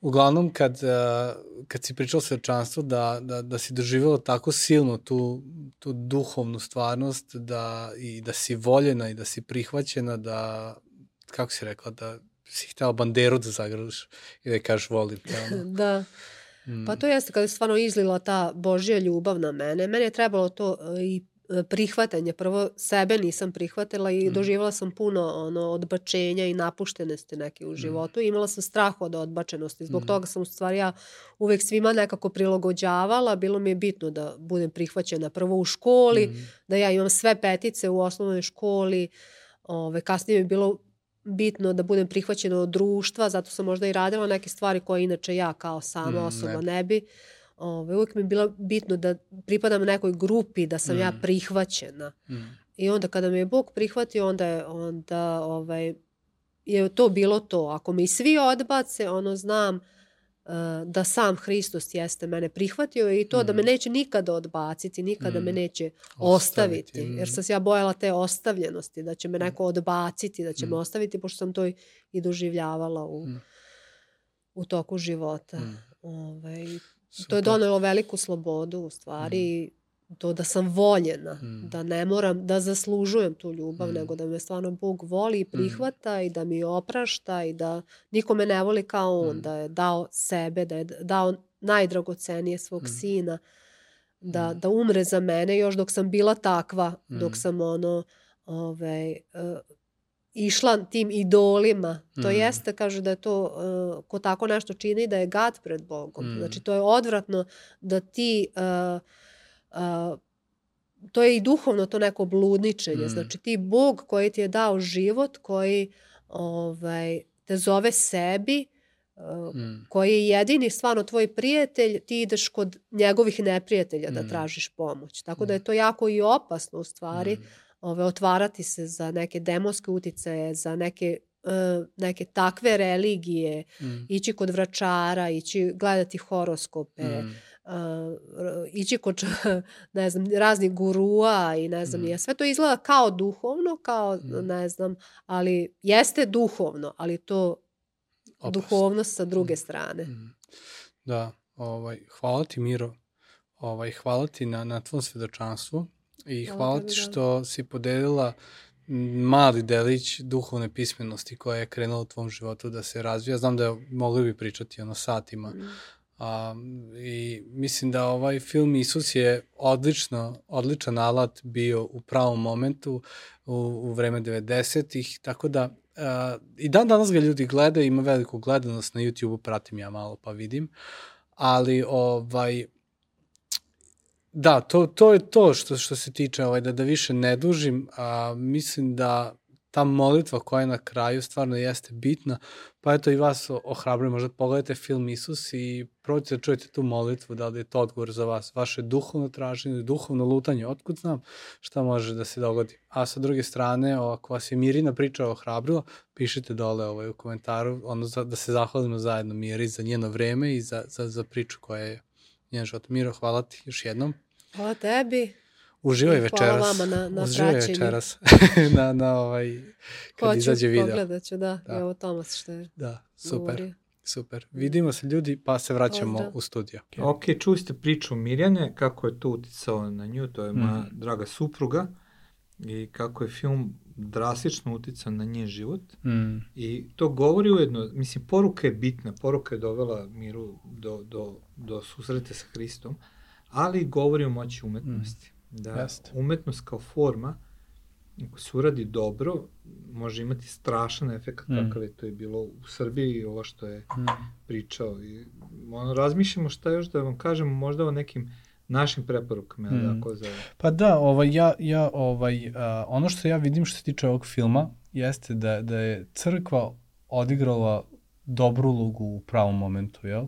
uglavnom, kad, uh, kad si pričao svečanstvo, da, da, da si doživjela tako silno tu, tu duhovnu stvarnost da, i da si voljena i da si prihvaćena, da, kako si rekla, da si htela banderu da zagradiš i da kažeš volim te. Ono. [LAUGHS] Da. Mm, Pa to jeste kada je stvarno izlila ta Božja ljubav na mene. Mene je trebalo to e, i prihvatanje. Prvo sebe nisam prihvatila i Mm. doživjela sam puno ono odbačenja i napuštenosti neke u životu. Imala sam strah od odbačenosti. Zbog Mm. toga sam u stvari ja uvek svima nekako prilagođavala. Bilo mi je bitno da budem prihvaćena prvo u školi, mm, da ja imam sve petice u osnovnoj školi. Ove, kasnije mi je bilo bitno da budem prihvaćena od društva, zato sam možda i radila neke stvari koje inače ja kao sama Mm, osoba ne. ne bi. Ove, uvijek mi je bilo bitno da pripadam nekoj grupi, da sam ja Mm. prihvaćena. mm, I onda kada me je Bog prihvatio, onda je, onda, ovaj, je to bilo to. Ako me i svi odbace, ono znam uh, da sam Hristos jeste mene prihvatio i to da me Mm. neće nikada odbaciti, nikada me Mm. neće Ostaviti, ostaviti. mm. Jer sam se ja bojala te ostavljenosti, da će me neko odbaciti, da će me Mm. ostaviti, pošto sam to i, i doživljavala u, Mm. u toku života. mm. Ovaj, to je Super. donelo veliku slobodu u stvari to da sam voljena, Mm. da ne moram da zaslužujem tu ljubav, Mm. nego da me stvarno Bog voli i prihvata i da mi oprašta i da niko me ne voli kao on, Mm. da je dao sebe, da je dao najdragocenije svog Mm. sina, da, Mm. da umre za mene još dok sam bila takva, dok Mm. sam ono, ovaj, uh, išla tim idolima. To Mm. jeste, kaže da je to, uh, ko tako nešto čini, da je gad pred Bogom. Mm. Znači, to je odvratno da ti... Uh, uh, to je i duhovno to neko bludničenje. Mm. Znači ti Bog koji ti je dao život, koji ovaj, te zove sebi, uh, Mm. koji je jedini stvarno tvoj prijatelj, ti ideš kod njegovih neprijatelja da Mm. tražiš pomoć. Tako da je to jako i opasno u stvari Mm. Ove, otvarati se za neke demonske uticaje, za neke, uh, neke takve religije, Mm. ići kod vračara, ići gledati horoskope, Mm. uh, ići kod [LAUGHS] ne znam, raznih gurua i ne znam, Mm. mm. sve to izgleda kao duhovno, kao Mm. ne znam, ali jeste duhovno, ali to Opasno. duhovnost sa druge Mm. strane. Mm. Da, ovaj, hvala ti Miro, ovaj, hvala ti na, na tvom svedočanstvu i Hvala ti da. što si podelila mali delić duhovne pismenosti koja je krenula u tvom životu da se razvija. Znam da mogli bi pričati ono satima. Mm. A, I mislim da ovaj film Isus je odlično, odličan alat bio u pravom momentu u, u vreme 90-ih, tako da uh, i dan danas ga ljudi gledaju, ima veliku gledanost na YouTube-u, pratim ja malo pa vidim, ali ovaj, Da, to, to je to što, što se tiče, ovaj, da, da više ne dužim, a mislim da ta molitva koja je na kraju stvarno jeste bitna, pa eto i vas ohrabrujem, možda pogledajte film Isus i probajte da čujete tu molitvu, da li je to odgovor za vas, vaše duhovno traženje, duhovno lutanje, otkud znam šta može da se dogodi. A sa druge strane, ako vas je Mirina priča ohrabrila, pišite dole ovaj, u komentaru, ono za, da se zahvalimo zajedno Miri za njeno vreme i za, za, za priču koja je njen život. Miro, hvala ti još jednom. Hvala tebi. Uživaj večeras. Hvala vama na, na Uživaj praćenju. večeras [LAUGHS] na, na ovaj, kad Hoću, izađe video. pogledat ću, da. Da. Evo Tomas što je Da, super, govorio. super. Vidimo se ljudi, pa se vraćamo Pozdrav. u studio. Ok, čuli ste priču Mirjane, kako je to uticao na nju, to je moja Mhm. draga supruga, i kako je film drastično uticao na njen život. Mm. I to govori ujedno, mislim, poruka je bitna, poruka je dovela Miru do, do, do susreta sa Hristom, ali govori o moći umetnosti. Da Jeste. umetnost kao forma, ako se uradi dobro, može imati strašan efekt Mm. kakav je to je bilo u Srbiji, ovo što je Mm. pričao. I, ono, razmišljamo šta još da vam kažemo, možda o nekim našim preporukama, mm. Tako za... Pa da, ovaj, ja, ja, ovaj, a, ono što ja vidim što se tiče ovog filma jeste da, da je crkva odigrala dobru ulogu u pravom momentu, jel?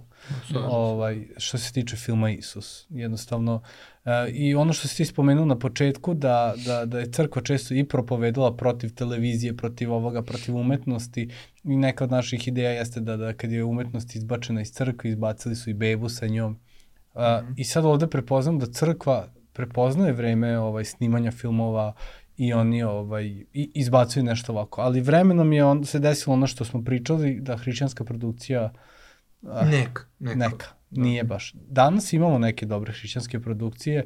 ovaj, što se tiče filma Isus. Jednostavno, e, i ono što si ti spomenuo na početku, da, da, da je crkva često i propovedala protiv televizije, protiv ovoga, protiv umetnosti i neka od naših ideja jeste da, da kad je umetnost izbačena iz crkve, izbacili su i bebu sa njom. A, Mhm. I sad ovde prepoznam da crkva prepoznaje vreme ovaj snimanja filmova i oni ovaj i izbacuju nešto ovako. Ali vremenom je on se desilo ono što smo pričali da hrišćanska produkcija a, Neka, neka. neka. Nije baš. Danas imamo neke dobre hrišćanske produkcije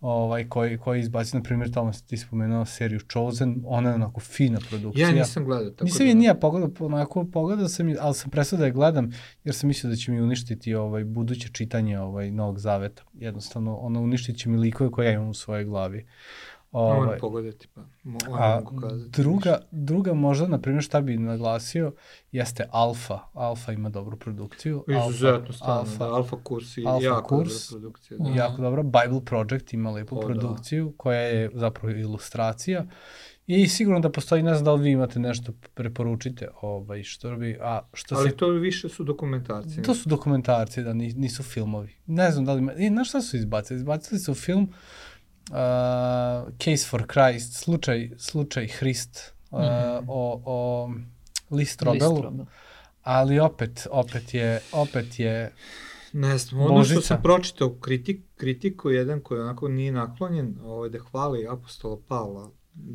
ovaj, koji, koji izbaci, na primjer, tamo ti spomenuo seriju Chosen, ona je onako fina produkcija. Ja nisam gledao, tako Nisam da... je nije pogledao, onako pogledao sam, ali sam prestao da je gledam, jer sam mislio da će mi uništiti ovaj, buduće čitanje ovaj, Novog Zaveta. Jednostavno, ono uništit će mi likove koje ja imam u svojoj glavi. Ovaj, pogledati, pa a druga, druga možda, na primjer, šta bi naglasio, jeste Alfa. Alfa ima dobru produkciju. Izuzetno, stvarno, Alfa, da, Alfa kurs i Alfa jako kurs. dobra produkcija. Da. jako dobro. Bible Project ima lepu O, da. produkciju koja je zapravo ilustracija. I sigurno da postoji, ne znam da li vi imate nešto preporučite, ovaj, što bi, a što Ali se... to više su dokumentarci. To su dokumentarci, da, ni- nisu filmovi. Ne znam da li ima... I znaš šta su izbacili? Izbacili su film uh, Case for Christ, slučaj, slučaj Hrist, uh, Mhm. o, o Listrobelu, Listrobel. ali opet, opet je, opet je, Ne znam, ono što Božica. sam pročitao kritik, kritiku jedan koji onako nije naklonjen, ovaj, da hvali apostola Pavla,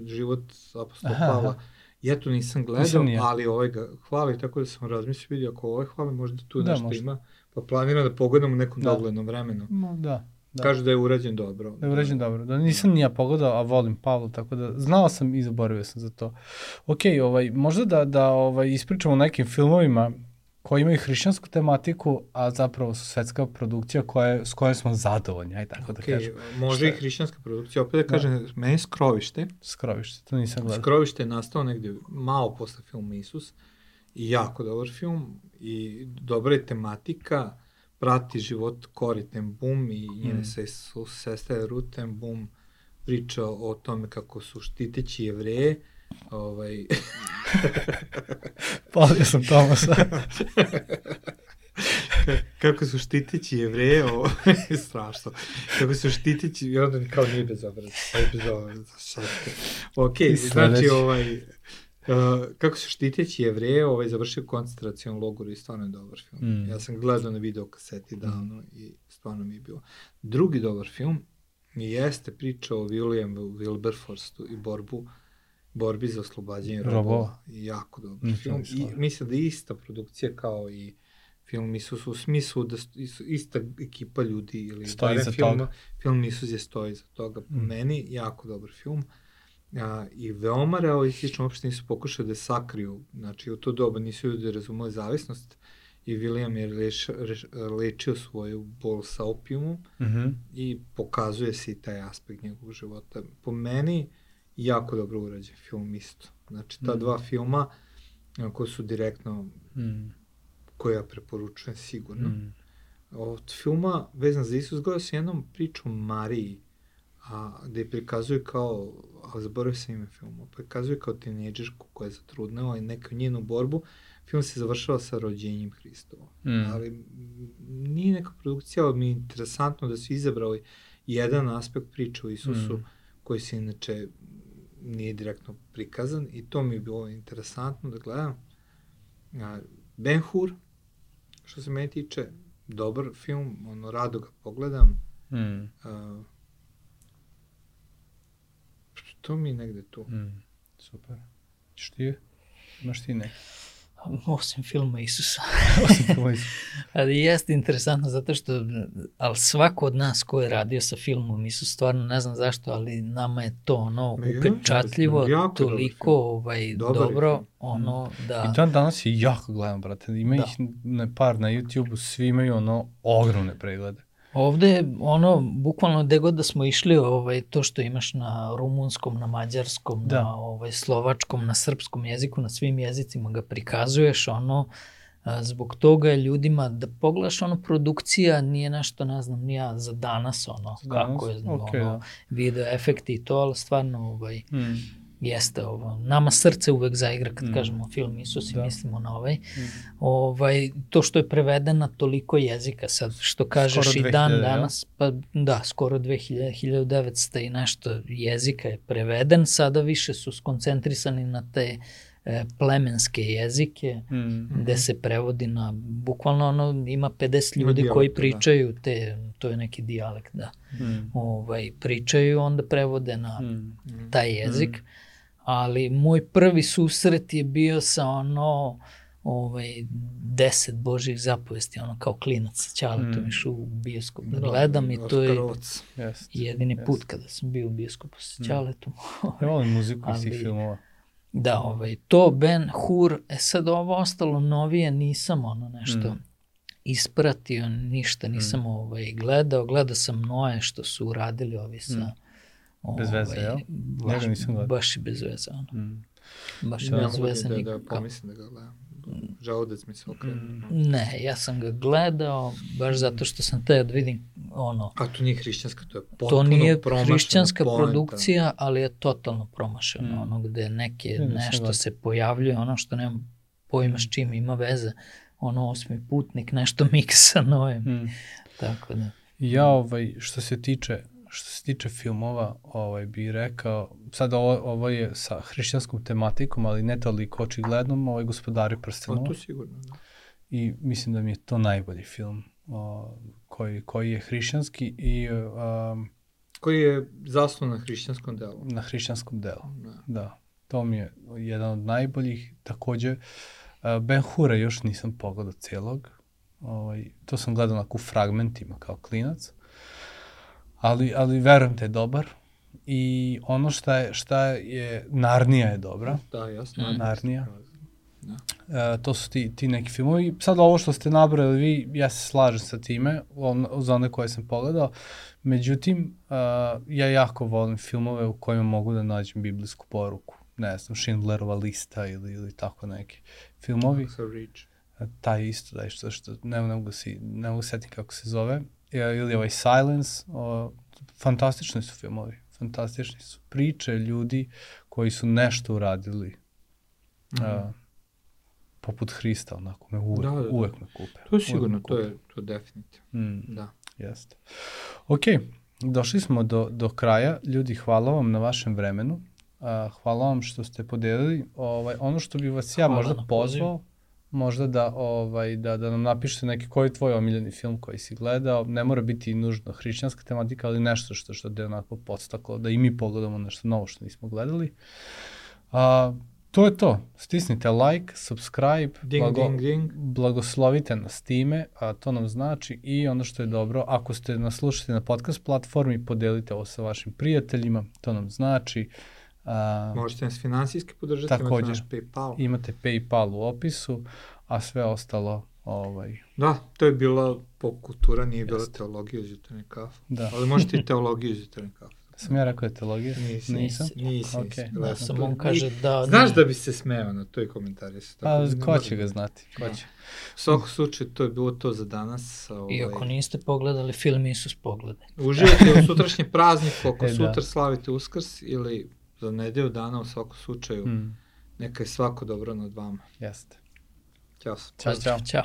život apostola Aha, Pavla. aha. Ja to nisam gledao, Nisam ali ovaj ga hvali, tako da sam razmislio, vidio ako ovaj hvali, možda tu Da, nešto možda. ima. Pa planiram da pogledam u nekom Da. doglednom vremenu. no, da. Da. Kaže da je urađen dobro. Da je urađen dobro. Da nisam ni ja pogledao, a volim Pavla, tako da znao sam i zaboravio sam za to. Ok, ovaj, možda da, da ovaj, ispričamo o nekim filmovima koji imaju hrišćansku tematiku, a zapravo su svetska produkcija koja, s kojom smo zadovoljni, aj tako da Okay, kažem. može Šta i hrišćanska produkcija. Opet da kažem, meni je Skrovište. Skrovište, to nisam gledao. Skrovište je nastao negde malo posle filma Isus. I jako dobar film. I dobra je tematika. Prati život Cory ten Boom i njene Mm. mm. ses, sestre Ruth ten Boom priča o tome kako su štiteći jevreje. Ovaj, [LAUGHS] Palio sam Tomasa. [LAUGHS] kako su štiteći jevreje, ovo je strašno. Kako su štiteći, i onda kao nije bezobrazno. Aj bezobrazno, šta ste. Ok, znači ovaj, kako su štiteći jevreje, ovaj završio koncentracijon logoru i stvarno je dobar film. Mm. Ja sam gledao na video kaseti davno i stvarno mi je bilo. Drugi dobar film jeste priča o William Wilberforstu i borbu borbi za oslobađanje robova. Robova. I jako dobar Nisam film. I mislim da je ista produkcija kao i film Isus u smislu da is- ista ekipa ljudi ili Stoji iza film, toga. film Isus je stoji za toga. Po Mm. meni jako dobar film. A, i veoma realistično, uopšte nisu pokušali da sakriju, znači u to doba nisu ljudi razumeli zavisnost i William je leš, reš, lečio svoju bol sa opijumom Mm -hmm. i pokazuje se i taj aspekt njegovog života. Po meni, jako dobro urađen film isto. Znači, ta Mhm. dva filma koji su direktno, Mm. koje ja preporučujem sigurno. Mm. Od filma vezan za Isus gledao sam jednom priču Mariji, a, gde je prikazuje kao, a zaboravio sam ime filma, prikazuje kao tinejdžerku koja je zatrudnela i neku njenu borbu. Film se završava sa rođenjem Hristova. Mm. Ali nije neka produkcija, ali mi je interesantno da su izabrali jedan aspekt priče o Isusu, Mm. koji se inače nije direktno prikazan i to mi je bilo interesantno da gledam. Ben Hur, što se meni tiče, dobar film, ono, rado ga pogledam. Mm. A, to mi je negde tu. Mm. Super. Što ti je? Imaš ti neki? Osim filma Isusa. [LAUGHS] Osim tvoj. [LAUGHS] Ali jeste interesantno zato što, ali svako od nas ko je radio sa filmom Isus, stvarno ne znam zašto, ali nama je to ono Ma ja, upečatljivo, dobar toliko ovaj, Dobar dobro, film. ono da... I dan danas je jako gledam, brate. Ima Da. ih ne par na YouTube-u, svi imaju ono ogromne preglede. Ovde, ono, bukvalno gde god da smo išli, ovaj, to što imaš na rumunskom, na mađarskom, Da. na ovaj, slovačkom, na srpskom jeziku, na svim jezicima ga prikazuješ, ono, zbog toga je ljudima, da pogledaš, ono, produkcija nije nešto, ne znam, ja, za danas, ono, danas? kako je, Okej, ono, da. video efekti i to, ali stvarno, ovaj, Mm. Jeste ovo. Nama srce uvek zaigra kad Mm. mm. kažemo film Isus i Da. mislimo na ovaj. Mm. ovaj. To što je prevedeno na toliko jezika, sad što kažeš Skoro i dan 2000, danas, pa da, skoro 2000, 1900 i nešto jezika je preveden, sada više su skoncentrisani na te e, plemenske jezike, Mm. gde se prevodi na, bukvalno ono, ima 50 Ima ljudi koji dijalekta, da. pričaju te, to je neki dijalekt, da, Mm. ovaj, pričaju, onda prevode na, Mm. taj jezik, ali moj prvi susret je bio sa ono ovaj, deset božih zapovesti, ono kao klinac, ćaletom Mm. mm. u bioskop da gledam i to je. Jeste. jedini Jeste. put kada sam bio u bioskopu sa ćaletom. Ja volim muziku iz tih filmova. da, ovaj, to Ben Hur, e sad ovo ostalo novije nisam ono nešto Mm. ispratio, ništa nisam ovaj, gledao, gledao sam Noe što su uradili ovi sa Mm. Bez veze, jel? baš, Njega nisam gledao. baš i bez veze, ono. Mm. Baš Ne bez mogu veze da, da nikako. pomislim da ga gledam. Žaludac mi se okrenuo. Mm. Ne, ja sam ga gledao baš zato što sam teo da vidim ono, A to nije hrišćanska, to je potpuno to nije promašena hrišćanska poenta. produkcija, ali je totalno promašeno, Mm. ono gde neke, Ne, nešto se pojavljuje, ono što nemam pojma s čim ima veze, ono osmi putnik, nešto miksa nojem, Mm. tako da. Ja, ovaj, što se tiče što se tiče filmova, ovaj, bi rekao, sad ovo, ovo je sa hrišćanskom tematikom, ali ne toliko očiglednom, ovaj gospodari Pa prstenova. to sigurno, da. I mislim da mi je to najbolji film o, koji, koji je hrišćanski i um, Koji je zasnovan na hrišćanskom delu. na hrišćanskom delu. Da. Da, to mi je jedan od najboljih. Takođe, Ben Hura još nisam pogledao celog. Ovaj, to sam gledao onako u fragmentima kao klinac. Ali, ali verujem da je dobar. I ono šta je, šta je, Narnija je dobra. Da, jasno. Mm. Narnija. Da. E, to su ti, ti neki filmovi. Sad ovo što ste nabrali vi, ja se slažem sa time, on, za one koje sam pogledao. Međutim, uh, ja jako volim filmove u kojima mogu da nađem biblijsku poruku. Ne znam, Schindlerova lista ili, ili tako neki filmovi. Sa Reach. E, taj isto, da što, što ne, ne mogu si, ne mogu setim kako se zove. Ili ovaj Silence. O, fantastični su filmovi. Fantastični su. Priče ljudi koji su nešto uradili Mhm. a, poput Hrista, onako, me uvek, Da, da, da. uvek me kupe. To je sigurno, to je, to je definitivno. Mm, Da. jeste. Ok, došli smo do, do kraja. Ljudi, hvala vam na vašem vremenu. A, hvala vam što ste podelili. Ovaj, ono što bi vas ja Hvala možda pozvao, možda da, ovaj, da, da nam napišete neki koji je tvoj omiljeni film koji si gledao. Ne mora biti nužno hrišćanska tematika, ali nešto što, što te onako podstaklo, da i mi pogledamo nešto novo što nismo gledali. A, to je to. Stisnite like, subscribe, Ding, blago, ding, ding. blagoslovite nas time, a to nam znači i ono što je dobro, ako ste nas slušali na podcast platformi, podelite ovo sa vašim prijateljima, to nam znači A, Možete nas finansijski podržati, Takođe. imate naš Paypal. imate PayPal u opisu, a sve ostalo ovaj, Da, to je bila pop kultura, nije bila teologija uz jutarnji kafu. Da. Ali možete i [LAUGHS] teologiju uz jutarnji kafu. Sam ja rekao je teologija? Nisi, Nisam? Nisi, Ok. nisi. Da, sam on kaže da... Znaš nije. da bi se smeo na toj komentari. Pa, ko će ga znati? Ko Da. će? U svakom slučaju, to je bilo to za danas. Ovaj, I ako niste pogledali film Isus pogledaj. Uživajte u sutrašnji praznik, [LAUGHS] ako E, da. sutra slavite Uskrs ili za nedelju dana u svakom slučaju, Mm, neka je svako dobro nad vama. jeste. Ćao. Ćao, čao. Ćao.